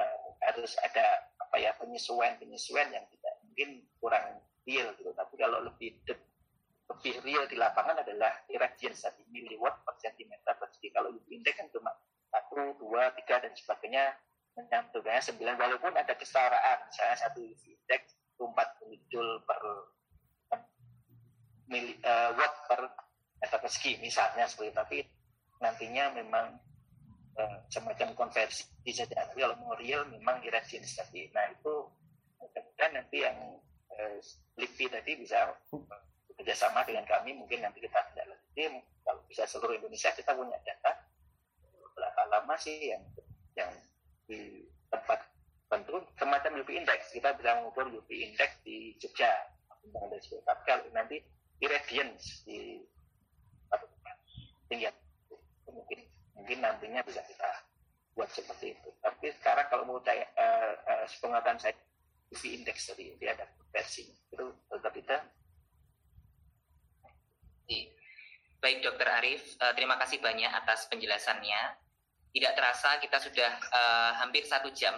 uh, harus ada apa ya penyesuaian penyesuaian yang tidak mungkin kurang real gitu. Tapi kalau lebih lebih real di lapangan sembilan walaupun ada kesetaraan. Misalnya satu indeks empat muncul per mili, uh, eh, watt per meter persegi misalnya seperti itu. tapi nantinya memang uh, semacam konversi bisa tapi kalau mau real memang iradian tadi nah itu kemudian nanti yang eh, uh, LIPI tadi bisa bekerjasama dengan kami. Mungkin nanti kita tidak lebih kalau bisa seluruh Indonesia kita punya data. Berapa lama sih yang atas penjelasannya. Tidak terasa kita sudah uh, hampir satu jam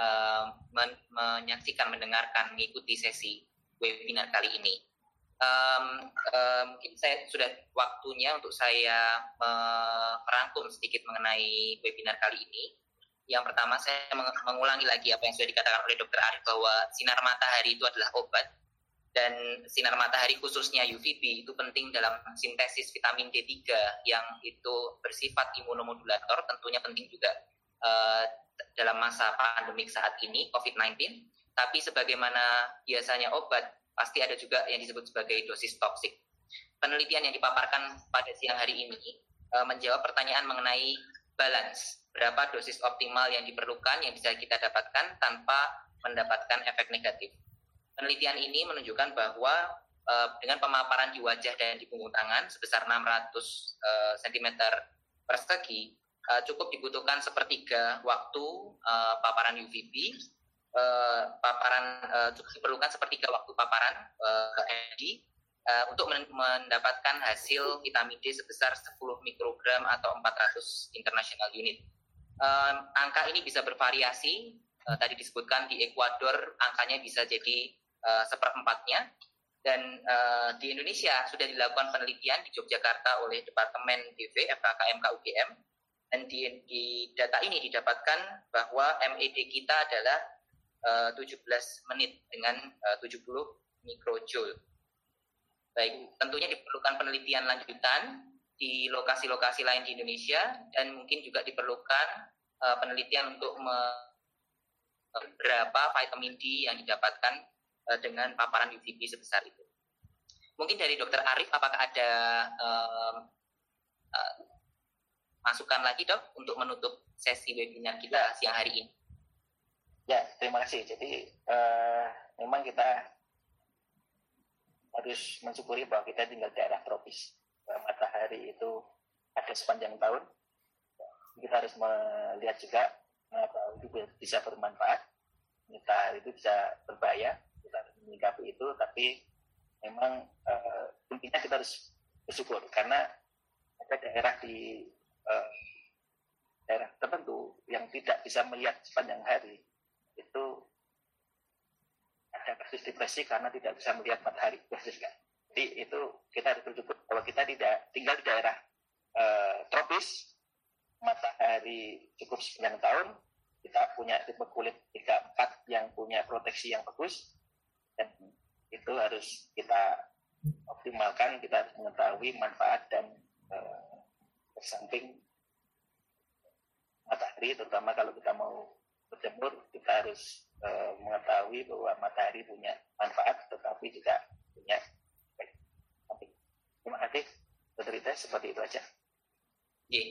uh, men menyaksikan, mendengarkan, mengikuti sesi webinar kali ini. Um, um, mungkin saya sudah waktunya untuk saya merangkum sedikit mengenai webinar kali ini. Yang pertama saya mengulangi lagi apa yang sudah dikatakan oleh Dr. Arif bahwa sinar matahari itu adalah obat dan sinar matahari khususnya UVB itu penting dalam sintesis vitamin D3 yang itu bersifat imunomodulator tentunya penting juga uh, dalam masa pandemik saat ini COVID-19 tapi sebagaimana biasanya obat pasti ada juga yang disebut sebagai dosis toksik penelitian yang dipaparkan pada siang hari ini uh, menjawab pertanyaan mengenai balance berapa dosis optimal yang diperlukan yang bisa kita dapatkan tanpa mendapatkan efek negatif. Penelitian ini menunjukkan bahwa uh, dengan pemaparan di wajah dan di punggung tangan sebesar 600 uh, cm persegi uh, cukup dibutuhkan sepertiga waktu uh, paparan UVB. Uh, paparan uh, cukup diperlukan sepertiga waktu paparan uh, LED uh, untuk mendapatkan hasil vitamin D sebesar 10 mikrogram atau 400 international unit um, angka ini bisa bervariasi. Uh, tadi disebutkan di Ekuador angkanya bisa jadi uh, seperempatnya. Dan uh, di Indonesia sudah dilakukan penelitian di Yogyakarta oleh Departemen DV FKKM KUGM. Dan di, di data ini didapatkan bahwa MED kita adalah uh, 17 menit dengan uh, 70 mikrojoule. Baik, tentunya diperlukan penelitian lanjutan di lokasi-lokasi lain di Indonesia dan mungkin juga diperlukan uh, penelitian untuk berapa vitamin D yang didapatkan uh, dengan paparan UVB sebesar itu. Mungkin dari Dokter Arif, apakah ada uh, uh, masukan lagi dok untuk menutup sesi webinar kita siang hari ini? Ya, terima kasih. Jadi uh, memang kita harus mensyukuri bahwa kita tinggal di daerah tropis matahari itu ada sepanjang tahun. Kita harus melihat juga mengapa itu bisa bermanfaat. Matahari itu bisa berbahaya. Harus menyikapi itu, tapi memang uh, intinya kita harus bersyukur. Karena ada daerah di uh, daerah tertentu yang tidak bisa melihat sepanjang hari itu ada kasus depresi karena tidak bisa melihat matahari. Kan jadi itu kita harus bersyukur kalau kita tidak tinggal di daerah uh, tropis, matahari cukup sepanjang tahun, kita punya tipe kulit 34 yang punya proteksi yang bagus, itu harus kita optimalkan, kita harus mengetahui manfaat dan uh, bersamping matahari, terutama kalau kita mau berjemur, kita harus uh, mengetahui bahwa matahari punya manfaat, tetapi juga punya Terima kasih, Dokter Rita, seperti itu aja. Oke.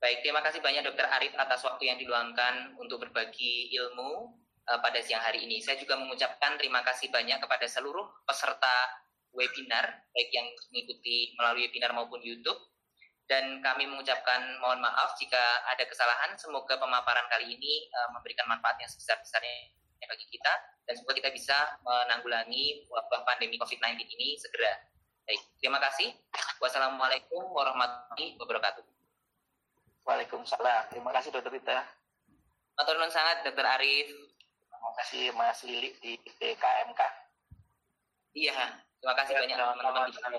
Baik, terima kasih banyak Dokter Arif atas waktu yang diluangkan untuk berbagi ilmu uh, pada siang hari ini. Saya juga mengucapkan terima kasih banyak kepada seluruh peserta webinar, baik yang mengikuti melalui webinar maupun YouTube. Dan kami mengucapkan mohon maaf jika ada kesalahan. Semoga pemaparan kali ini uh, memberikan manfaat yang sebesar-besarnya bagi kita dan semoga kita bisa menanggulangi wabah pandemi COVID-19 ini segera. Baik, terima kasih. Wassalamualaikum warahmatullahi wabarakatuh. Waalaikumsalam. Terima kasih Dokter Rita. Matur sangat Dokter Arif. Terima kasih Mas Lili di PKMK. Iya, terima kasih ya, banyak teman-teman.